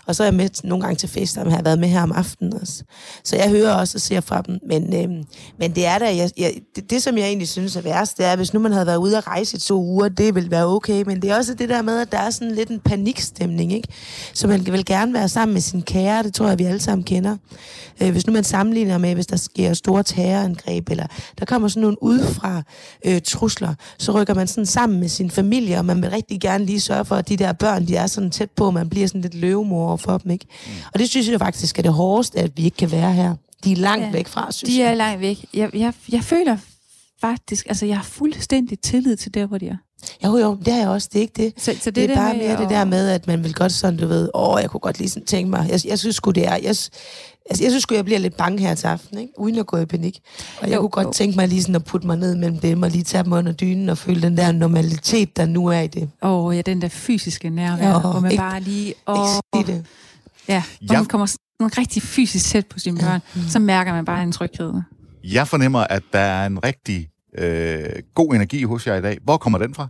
Og så er jeg med nogle gange til FaceTime, har jeg været med her om aftenen også. Så jeg hører også og ser fra dem. Men, øhm, men det er da, jeg, jeg, det, det, som jeg egentlig synes er værst, det er, hvis nu man havde været ude at rejse i to uger, det vil være okay. Men det er også det der med, at der er sådan lidt en panikstemning, ikke? Så man vil gerne være sammen med sin kære, det tror jeg, vi alle sammen kender. Øh, hvis nu man sammenligner med, hvis der sker store terrorangreb, eller der kommer sådan nogle udefra øh, trusler, så rykker man sådan sammen med sin familie, og man vil rigtig gerne lige sørge for, at de der børn, de er sådan tæt på, man bliver sådan lidt løvemor for dem, ikke? Mm. Og det synes jeg faktisk er det hårdeste, at vi ikke kan være her. De er langt ja, væk fra, synes De jeg. er langt væk. Jeg, jeg, jeg føler faktisk, altså jeg har fuldstændig tillid til der, hvor de er. Jo, jo, det har jeg også, det er ikke det. Så, så Det, det er der bare mere det at- der med, at man vil godt sådan, du ved, åh, jeg kunne godt lige sådan tænke mig, jeg, jeg synes sgu det er, jeg, altså, jeg synes jeg bliver lidt bange her til aften, ikke? uden at gå i panik. Og jeg Jo, kunne godt jo. tænke mig lige sådan at putte mig ned mellem dem, og lige tage dem under dynen, og føle den der normalitet, der nu er i det. Åh, oh, ja, den der fysiske nærvær, Ja, hvor man ikke- bare lige... Oh. Ikke sige det. ja, hvor Jeg- man kommer sådan rigtig fysisk tæt på sine børn, så mærker man bare en tryghed. Jeg fornemmer, at der er en rigtig øh, god energi hos jer i dag. Hvor kommer den fra?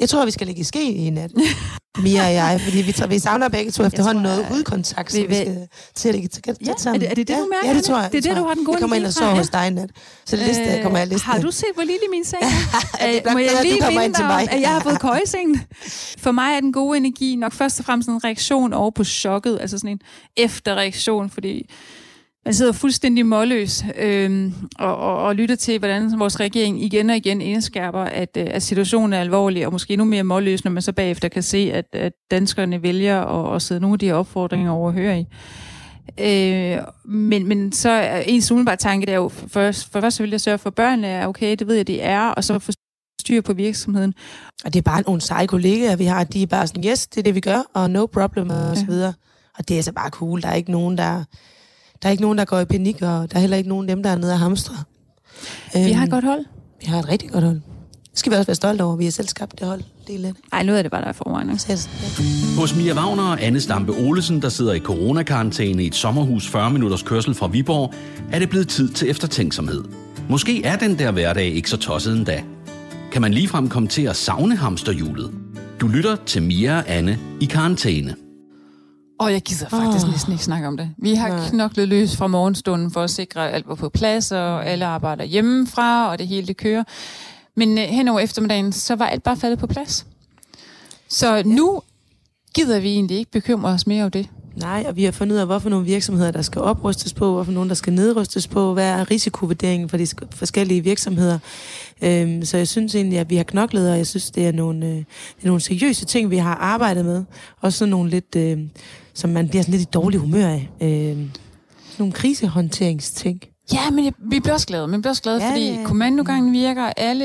Jeg tror, vi skal lægge i ske i nat. [LAUGHS] Mia og jeg, fordi vi, vi savner begge to efterhånden tror, noget at- hudkontakt, så vi vi skal til at lægge tæt Ja, sammen. er det- er det du mærker, Ja, det tror jeg. Det er det, du jeg. har den gode Jeg kommer ind og sover hos dig i nat. Så liste, Øh, kommer jeg liste. Har du set, hvor lille min seng er? [LAUGHS] Øh, Må jeg lige minde ind til dig om, at jeg har fået køjeseng? For mig er den gode energi nok først og fremmest en reaktion over på chokket, altså sådan en efterreaktion, fordi man sidder fuldstændig målløs øh, og, og, og lytter til, hvordan vores regering igen og igen indskærper, at, øh, at situationen er alvorlig, og måske endnu mere målløs, når man så bagefter kan se, at, at danskerne vælger at, at sidde nogle af de her opfordringer overhøre i. Øh, men, men så er ens umiddelbare tanke, det er jo først, for først vil jeg sørge for, at børnene er okay, det ved jeg, de er, og så få styr på virksomheden. Og det er bare nogle seje kollegaer, vi har. De er bare sådan, yes, det er det, vi gør, og no problem, og så videre. Og det er altså bare cool. Der er ikke nogen, der, der er ikke nogen, der går i panik, og der er heller ikke nogen af dem, der er nede og hamstre. Vi har et Øhm, godt hold. vi har et rigtig godt hold. Det skal vi også være stolte over. Vi har selv skabt det hold. Det er lidt. Ej, nu er det bare der i forvejen. ikke? Ja. Hos Mia Wagner og Anne Stampe Olesen, der sidder i coronakarantæne i et sommerhus 40 minutters kørsel fra Viborg, er det blevet tid til eftertænksomhed. Måske er den der hverdag ikke så tosset endda. Kan man ligefrem komme til at savne hamsterhjulet? Du lytter til Mia og Anne i karantæne. Og jeg gider faktisk oh. næsten ikke snakke om det. Vi har Nej. knoklet løs fra morgenstunden for at sikre, at alt var på plads, og alle arbejder hjemmefra, og det hele det kører. Men øh, hen over eftermiddagen, så var alt bare faldet på plads. Så ja. nu gider vi egentlig ikke bekymre os mere over det. Nej, og vi har fundet ud af, hvorfor nogle virksomheder, der skal oprustes på, hvorfor nogle, der skal nedrustes på, hvad er risikovurderingen for de forskellige virksomheder. Øhm, så jeg synes egentlig, at vi har knoklet, og jeg synes, det er nogle, øh, det er nogle seriøse ting, vi har arbejdet med. Også sådan nogle lidt, øh, som man bliver sådan lidt i dårlig humør af. Øh, nogle krisehåndteringsting. Ja, men vi bliver også glade. Men vi bliver også glade, Ja, ja, fordi ja, ja. kommandogangen virker. Alle,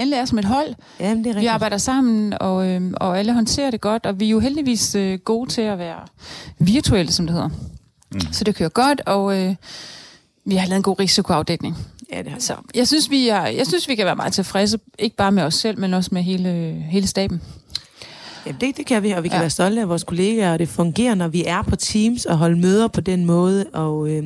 alle er som et hold. Jamen, det er Vi rigtigt. arbejder sammen, og, øh, og alle håndterer det godt. Og vi er jo heldigvis øh, gode til at være virtuelle, som det hedder. Mm. Så det kører godt, og øh, vi har lavet en god risikoafdækning. Ja, det har Så jeg synes, vi er, jeg synes, vi kan være meget tilfredse, ikke bare med os selv, men også med hele, hele staben. Jamen det, det kan vi, og vi kan ja. være stolte af vores kollegaer, og det fungerer, når vi er på Teams og holde møder på den måde, og øh,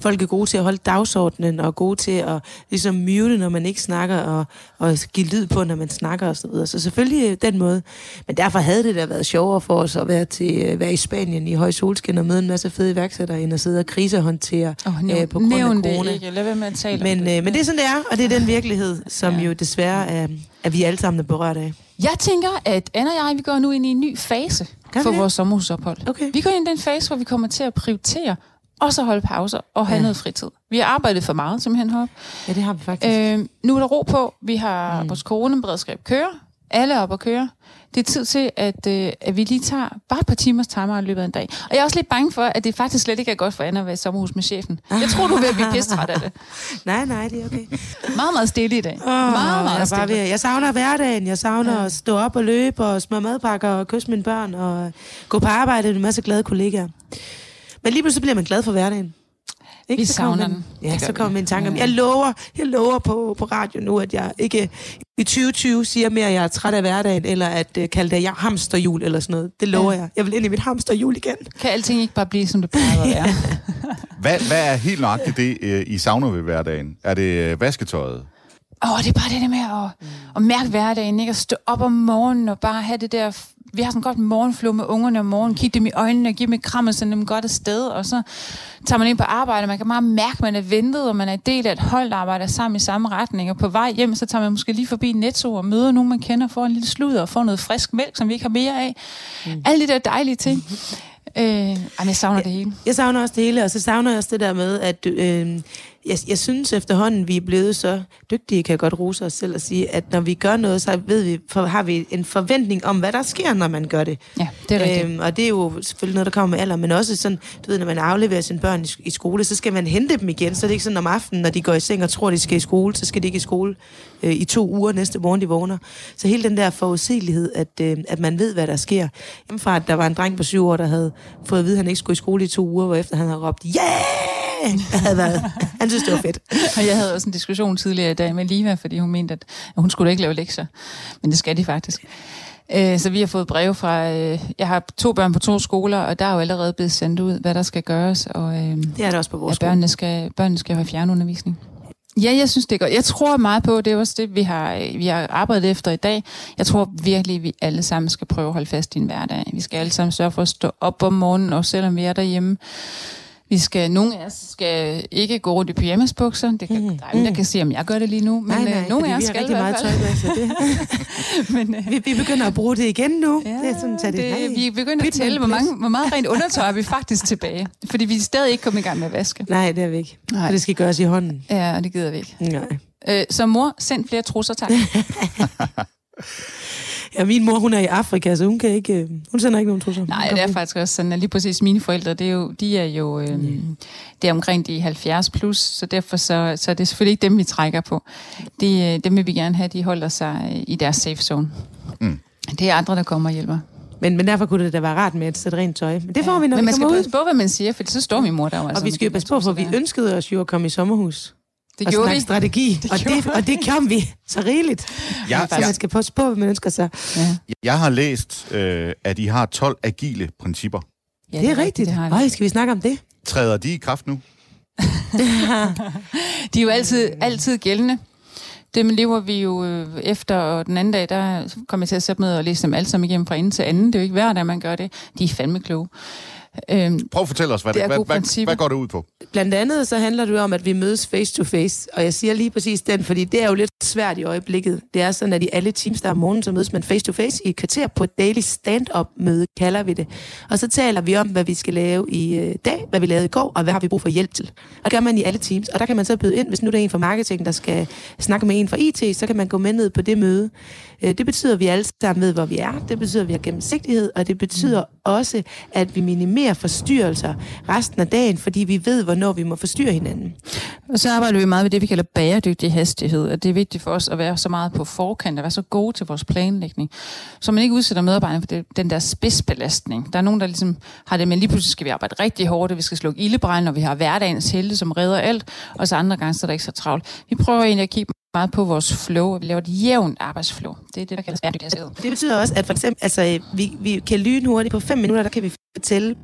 folk er gode til at holde dagsordenen, og gode til at ligesom mute, når man ikke snakker, og, og give lyd på, når man snakker og så videre. Så selvfølgelig øh, den måde. Men derfor havde det da været sjovere for os at være, til, øh, være i Spanien i høj solskin og møde en masse fede iværksættere, end at sidde og krisehåndtere oh, nævn, øh, på grund af corona. Det ikke. Lad være med at tale men, det. Øh, men det er sådan, det er, og det er den virkelighed, som ja. jo desværre er, er vi alle sammen berørt af. Jeg tænker, at Anna og jeg, vi går nu ind i en ny fase kan for vi? vores sommerhusophold. Okay. Vi går ind i den fase, hvor vi kommer til at prioritere og så holde pauser og have ja. noget fritid. Vi har arbejdet for meget simpelthen heroppe. Ja, det har vi faktisk. Øh, nu er der ro på. Vi har mm. vores coronaberedskab kører. Alle er op og køre. Det er tid til, at, øh, at vi lige tager bare et par timers timer i løbet af en dag. Og jeg er også lidt bange for, at det faktisk slet ikke er godt for Anna at være i sommerhus med chefen. Jeg tror, du er ved at blive pisstræt af det. [LAUGHS] nej, nej, det er okay. Meget, meget stille i dag. Oh, meget, meget jeg, stille. Ved, jeg savner hverdagen. Jeg savner ja. at stå op og løbe og smøre madpakker og kysse mine børn og gå på arbejde med en masse glade kollegaer. Men lige pludselig bliver man glad for hverdagen. Ikke? Vi så savner den. Ja, så kommer min tanke om, jeg lover, jeg lover på, på radio nu, at jeg ikke i 2020 siger mere, at jeg er træt af hverdagen, eller at uh, kalde det jeg hamsterjul eller sådan noget. Det lover ja. jeg. Jeg vil ind i mit hamsterjul igen. Kan alting ikke bare blive, som det plejer at være? [LAUGHS] hvad, hvad er helt nøjagtigt det, uh, I savner ved hverdagen? Er det uh, vasketøjet? Åh, det er bare det der med at, at mærke hverdagen, ikke? At stå op om morgenen og bare have det der vi har sådan godt morgenflå med ungerne om morgenen, kigge dem i øjnene og give dem et kram og sende dem godt afsted, og så tager man ind på arbejde, man kan meget mærke, at man er ventet, og man er del af et hold, der arbejder sammen i samme retning, og på vej hjem, så tager man måske lige forbi Netto og møder nogen, man kender, får en lille sludder og får noget frisk mælk, som vi ikke har mere af. Mm. Alle de der dejlige ting. [LAUGHS] Øh, jamen, jeg savner det hele. Jeg savner også det hele, og så savner jeg også det der med, at øh, jeg, jeg synes efterhånden, vi er blevet så dygtige, kan jeg godt rose os selv og sige, at når vi gør noget, så ved vi, for, har vi en forventning om, hvad der sker, når man gør det. Ja, det er rigtigt. Øhm, og det er jo selvfølgelig noget, der kommer med alder, men også sådan, du ved, når man afleverer sine børn i, i skole, så skal man hente dem igen, så er det ikke sådan om aftenen, når de går i seng og tror, de skal i skole, så skal de ikke i skole øh, i to uger næste morgen, de vågner. Så hele den der forudsigelighed, at, øh, at man ved, hvad der sker. Hjemmefra, at der var en dreng på syv år, der havde fået at vide, at han ikke skulle i skole i to uger, hvor efter han havde råbt, yeah! Havde været. Han synes, det var fedt. [LAUGHS] og jeg havde også en diskussion tidligere i dag med Liva, fordi hun mente, at hun skulle ikke lave lektier. Men det skal de faktisk. Øh, så vi har fået breve fra... Øh, jeg har to børn på to skoler, og der er jo allerede blevet sendt ud, hvad der skal gøres. Og, øh, det er det også på vores ja, børnene skal, børnene skal have fjernundervisning. Ja, jeg synes, det er godt. Jeg tror meget på, det er også det, vi har, vi har arbejdet efter i dag. Jeg tror virkelig, vi alle sammen skal prøve at holde fast i en hverdag. Vi skal alle sammen sørge for at stå op om morgenen, og selvom vi er derhjemme, vi skal, nogle af os skal ikke gå rundt i pyjamasbukser. Det kan, mm. der er ingen, der kan se, om jeg gør det lige nu. Men nej, nej, [LAUGHS] øh, nogle af os skal fald. Meget tøj, det. men, uh, vi, vi begynder at bruge det igen nu. Ja, det er sådan, det, det, vi begynder at tælle, hvor, mange, hvor meget rent undertøj er vi [LAUGHS] faktisk tilbage. Fordi vi er stadig ikke kommet i gang med at vaske. Nej, det er vi ikke. Nej. For det skal gøres i hånden. Ja, og det gider vi ikke. Nej. Øh, så mor, send flere trusser, tak. [LAUGHS] Ja, min mor, hun er i Afrika, så hun, kan ikke, øh, hun sender ikke nogen trusser. Nej, det er faktisk også sådan, at lige præcis mine forældre, det er jo, de er jo øh, mm. det er omkring de 70 plus, så derfor så, så er det selvfølgelig ikke dem, vi trækker på. De, øh, dem vil vi gerne have, de holder sig i deres safe zone. Mm. Det er andre, der kommer og hjælper. Men, men derfor kunne det da være rart med et sæt rent tøj. Men det får ja. vi, når men vi man skal passe på, hvad man siger, for så står min mor der. Og altså, vi skal jo passe på, for vi ønskede os jo at komme i sommerhus. Det gjorde vi. strategi, det og, det, og det kom vi så rigeligt. Ja, så man skal passe på, hvad man ønsker sig. Ja. Jeg har læst, øh, at I har 12 agile principper. Ja, det er rigtigt. Det Øj, skal vi snakke om det? Træder de i kraft nu? [LAUGHS] de er jo altid, altid gældende. Det lever vi jo øh, efter, og den anden dag, der kommer jeg til at sætte med og læse dem alle sammen igennem fra ende til anden. Det er jo ikke hver dag, man gør det. De er fandme kloge. Øhm, Prøv at fortælle os, hvad, det, det hvad, hvad, hvad går det ud på? Blandt andet så handler det om, at vi mødes face to face, og jeg siger lige præcis den, fordi det er jo lidt svært i øjeblikket. Det er sådan, at i alle teams, der er om morgenen, så mødes man face to face i et kvarter på et daily stand-up møde, kalder vi det. Og så taler vi om, hvad vi skal lave i øh, dag, hvad vi lavede i går, og hvad har vi brug for hjælp til. Og det gør man i alle teams, og der kan man så byde ind, hvis nu der er en fra marketing, der skal snakke med en fra IT, så kan man gå med ned på det møde. Øh, det betyder, at vi alle sammen ved, hvor vi er. Det betyder, at vi har gennemsigtighed, og det betyder også, at vi minimerer forstyrrelser resten af dagen, fordi vi ved, hvornår vi må forstyrre hinanden. Og så arbejder vi meget med det, vi kalder bæredygtig hastighed, og det er vigtigt for os at være så meget på forkant, at være så gode til vores planlægning, så man ikke udsætter medarbejderne for det, den der spidsbelastning. Der er nogen, der ligesom har det, med, lige pludselig skal vi arbejde rigtig hårdt, og vi skal slukke ildebrand, og vi har hverdagens helte, som redder alt, og så andre gange så er der ikke så travlt. Vi prøver egentlig at kigge meget på vores flow, og vi laver et jævnt arbejdsflow. Det er det, der kaldes bæredygtighed. Det betyder også, at for eksempel, altså, vi, vi kan lynhurtigt på fem minutter, der kan vi fortælle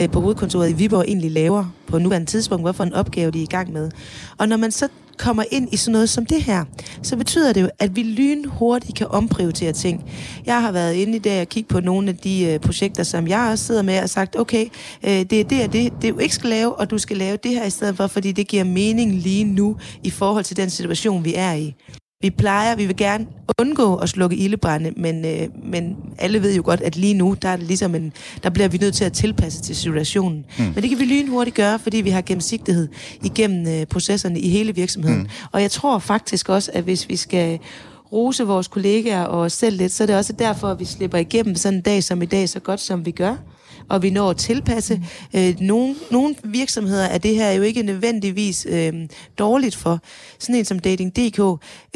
øh, på hovedkontoret i Viborg egentlig laver på nuværende tidspunkt, hvorfor en opgave de er i gang med. Og når man så kommer ind i sådan noget som det her, så betyder det jo, at vi lynhurtigt kan omprioritere ting. Jeg har været inde i dag og kigge på nogle af de øh, projekter, som jeg også sidder med og sagt, okay, øh, det er det og det, det du ikke skal lave, og du skal lave det her i stedet for, fordi det giver mening lige nu i forhold til den situation, vi er i. Vi plejer, vi vil gerne undgå at slukke ildebrænde, men, øh, men alle ved jo godt, at lige nu, der, er det ligesom en, der bliver vi nødt til at tilpasse til situationen. Mm. Men det kan vi lynhurtigt gøre, fordi vi har gennemsigtighed igennem øh, processerne i hele virksomheden. Mm. Og jeg tror faktisk også, at hvis vi skal rose vores kollegaer og os selv lidt, så er det også derfor, at vi slipper igennem sådan en dag som i dag, så godt som vi gør og vi når at tilpasse. Mm. Øh, nogle, nogle virksomheder er det her jo ikke nødvendigvis øh, dårligt for. Sådan en som Dating.dk,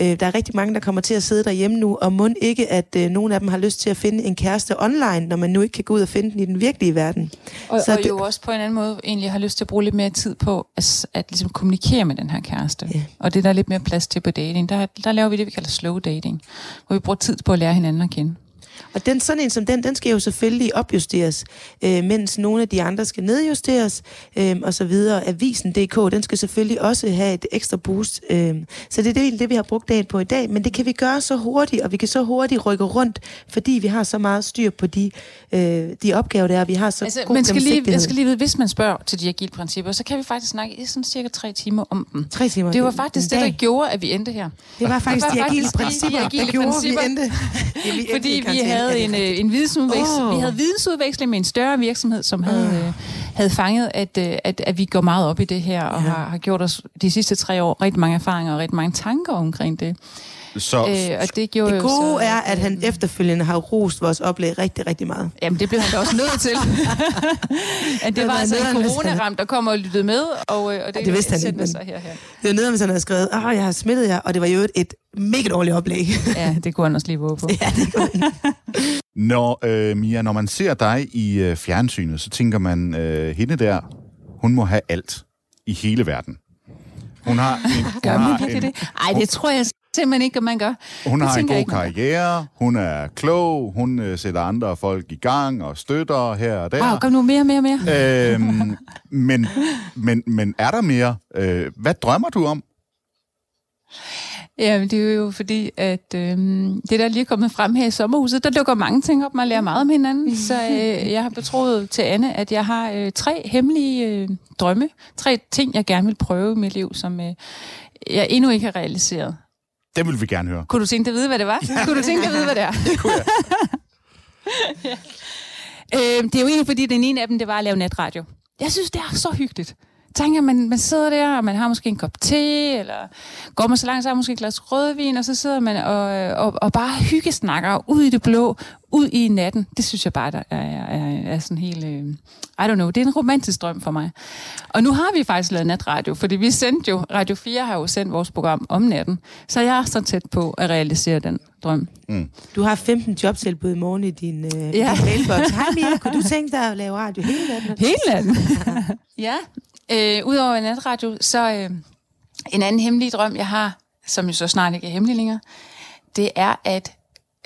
øh, der er rigtig mange, der kommer til at sidde derhjemme nu, og må ikke, at øh, nogle af dem har lyst til at finde en kæreste online, når man nu ikke kan gå ud og finde den i den virkelige verden. Og, Så og det, jo også på en anden måde egentlig har lyst til at bruge lidt mere tid på at, at ligesom kommunikere med den her kæreste. Yeah. Og det der er lidt mere plads til på dating. Der, der laver vi det, vi kalder slow dating, hvor vi bruger tid på at lære hinanden at kende. Og den, sådan en som den, den skal jo selvfølgelig opjusteres, øh, mens nogle af de andre skal nedjusteres, øh, og så videre. Avisen.dk, den skal selvfølgelig også have et ekstra boost. Øh, så det er det, det, vi har brugt dagen på i dag, men det kan vi gøre så hurtigt, og vi kan så hurtigt rykke rundt, fordi vi har så meget styr på de, øh, de opgaver, der er. Vi har så altså, god man skal lige, Jeg skal lige vide, hvis man spørger til de agile principper, så kan vi faktisk snakke i sådan cirka tre timer om dem. Tre timer? Det var faktisk det, der gjorde, at vi endte her. Det var faktisk det var de agile principper, de agile der gjorde, principper. vi endte. [LAUGHS] Ja, vi endte fordi vi havde havde en, øh, en vidensudveksling. Oh. Vi havde vidensudveksling med en større virksomhed, som havde, uh. øh, havde fanget, at, øh, at, at vi går meget op i det her, og ja. har, har gjort os de sidste tre år rigtig mange erfaringer og rigtig mange tanker omkring det. Så, øh, og det, gjorde det gode så, er, at han efterfølgende har rost vores oplæg rigtig, rigtig meget. Jamen, det blev han da også nødt til. [LAUGHS] at det var altså en coronaramt, der kom og lyttede med, og, øh, og det, ja, det vidste han ikke, men sig her, her. det var nede, hvis han havde skrevet, at jeg har smittet jer, og det var jo et, et mega dårligt oplæg. ja, det kunne han også lige våge på. [LAUGHS] ja, det kunne [LAUGHS] Når, øh, Mia, når man ser dig i øh, fjernsynet, så tænker man, øh, hende der, hun må have alt i hele verden. Hun har en, hun gør man virkelig det? Ej, det tror jeg simpelthen ikke, at man gør. Hun det har en god karriere, hun er klog, hun øh, sætter andre folk i gang og støtter her og der. Wow, kom nu mere, mere, mere. Øhm, men, men, men er der mere? Øh, hvad drømmer du om? Ja, det er jo fordi, at øh, det der lige er kommet frem her i sommerhuset, der dukker mange ting op, man lærer meget om hinanden. Så øh, jeg har betroet til Anne, at jeg har øh, tre hemmelige øh, drømme, tre ting, jeg gerne vil prøve i mit liv, som øh, jeg endnu ikke har realiseret. Det vil vi gerne høre. Kunne du tænke dig at vide, hvad det var? Ja. Kunne du tænke dig at vide, hvad det er? [LAUGHS] det kunne jeg. ja. [LAUGHS] øh, det er jo egentlig, fordi den ene af dem, det var at lave natradio. Jeg synes, det er så hyggeligt tænker, man, man sidder der, og man har måske en kop te, eller går man så langt, så har man måske et glas rødvin, og så sidder man og, og, og bare hyggesnakker ud i det blå, ud i natten. Det synes jeg bare, der er, er, er sådan helt... Uh, I don't know, det er en romantisk drøm for mig. Og nu har vi faktisk lavet natradio, fordi vi sendte jo, Radio 4 har jo sendt vores program om natten, så jeg er så tæt på at realisere den drøm. Mm. Du har 15 jobtilbud i morgen i din, uh, ja. din mailbox. Hej Mia, [LAUGHS] kunne du tænke dig at lave radio hele natten? Hele natten? [LAUGHS] ja, Øh, Udover natradio, så øh, en anden hemmelig drøm, jeg har, som jo så snart ikke er hemmelig længere, det er at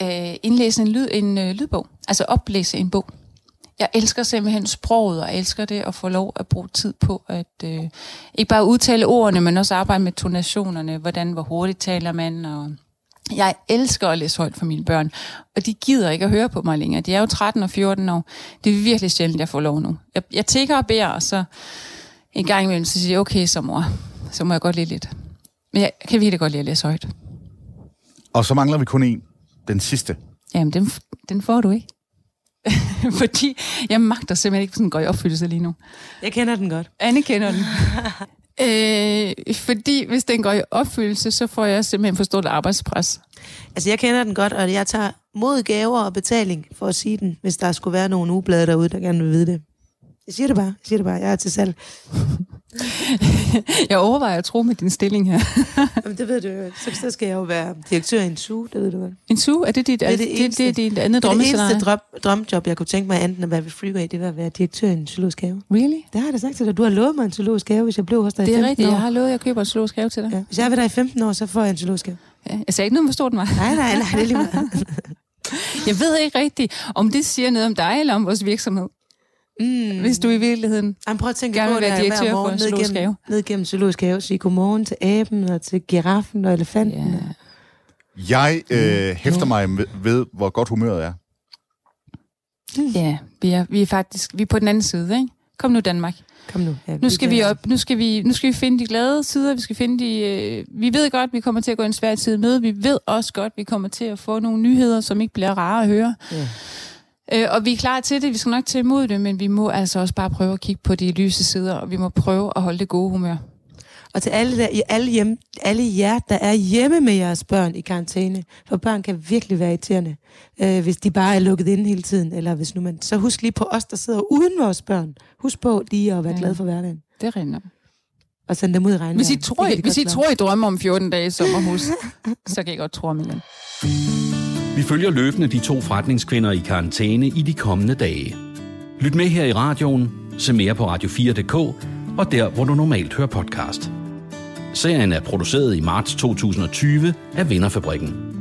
øh, indlæse en, lyd, en øh, lydbog. Altså oplæse en bog. Jeg elsker simpelthen sproget, og elsker det at få lov at bruge tid på at øh, ikke bare udtale ordene, men også arbejde med tonationerne, hvordan, hvor hurtigt taler man, og jeg elsker at læse højt for mine børn, og de gider ikke at høre på mig længere. De er jo 13 og 14 år. Det er virkelig sjældent, jeg får lov nu. Jeg, jeg tigger og beder, og så en gang imellem, så siger jeg, okay, så mor, så må jeg godt lide lidt. Men jeg kan virkelig godt lide at læse højt. Og så mangler vi kun en. Den sidste. Jamen, den, den får du ikke. [LAUGHS] Fordi jeg magter simpelthen ikke sådan går i opfyldelse lige nu. Jeg kender den godt. Anne kender den. [LAUGHS] øh, fordi hvis den går i opfyldelse, så får jeg simpelthen for stort arbejdspres. Altså, jeg kender den godt, og jeg tager mod gaver og betaling for at sige den, hvis der skulle være nogle ugeblade derude, der gerne vil vide det. Jeg siger det bare. Jeg siger det bare. Jeg er til salg. [LAUGHS] jeg overvejer at tro med din stilling her. [LAUGHS] Jamen, det ved du jo. Så, så skal jeg jo være direktør i en suge, det ved du vel. En suge? Er det dit, det er det, det, det, det, det andet drømmescenarie? Det er det eneste drøm, drømjob, jeg kunne tænke mig enten at være ved Freeway, det var at være direktør i en zoologisk have. Really? Det har jeg da sagt til dig. Du har lovet mig en zoologisk have, hvis jeg blev hos dig det i 15 år. Det er rigtigt, år. jeg har lovet, at jeg køber en zoologisk have til dig. Ja. Hvis jeg er ved dig i 15 år, så får jeg en zoologisk have. Ja. Jeg sagde ikke noget, hvor stor den var. Nej, nej, nej, det er lige meget. [LAUGHS] jeg ved ikke rigtigt, om det siger noget om dig eller om vores virksomhed. Mm. Hvis du i virkeligheden Jamen, prøv at tænke på, at jeg hver morgen ned gennem, ned gennem zoologisk have, sige godmorgen til aben og til giraffen og elefanten. Yeah. Jeg øh, hæfter mig ved, hvor godt humøret er. Ja, vi er, vi er faktisk vi er på den anden side, ikke? Kom nu, Danmark. Kom nu. Ja, nu skal vi op, nu skal vi, nu skal vi finde de glade sider, vi skal finde de, øh, vi ved godt, vi kommer til at gå en svær tid med, vi ved også godt, vi kommer til at få nogle nyheder, som ikke bliver rare at høre. Ja. Øh, og vi er klar til det, vi skal nok tage imod det, men vi må altså også bare prøve at kigge på de lyse sider, og vi må prøve at holde det gode humør. Og til alle, der, alle, hjem, alle jer, der er hjemme med jeres børn i karantæne, for børn kan virkelig være irriterende, øh, hvis de bare er lukket inde hele tiden, eller hvis nu man... Så husk lige på os, der sidder uden vores børn. Husk på lige at være ja. glad for hverdagen. Det rinder. Og sende dem ud i regnvejr. Hvis I tror, I, hvis I, tror, I drømmer om 14 dage i sommerhus, så kan I godt tro om igen. [LAUGHS] Vi følger løbende de to forretningskvinder i karantæne i de kommende dage. Lyt med her i radioen, se mere på radio4.dk og der, hvor du normalt hører podcast. Serien er produceret i marts 2020 af Vinderfabrikken.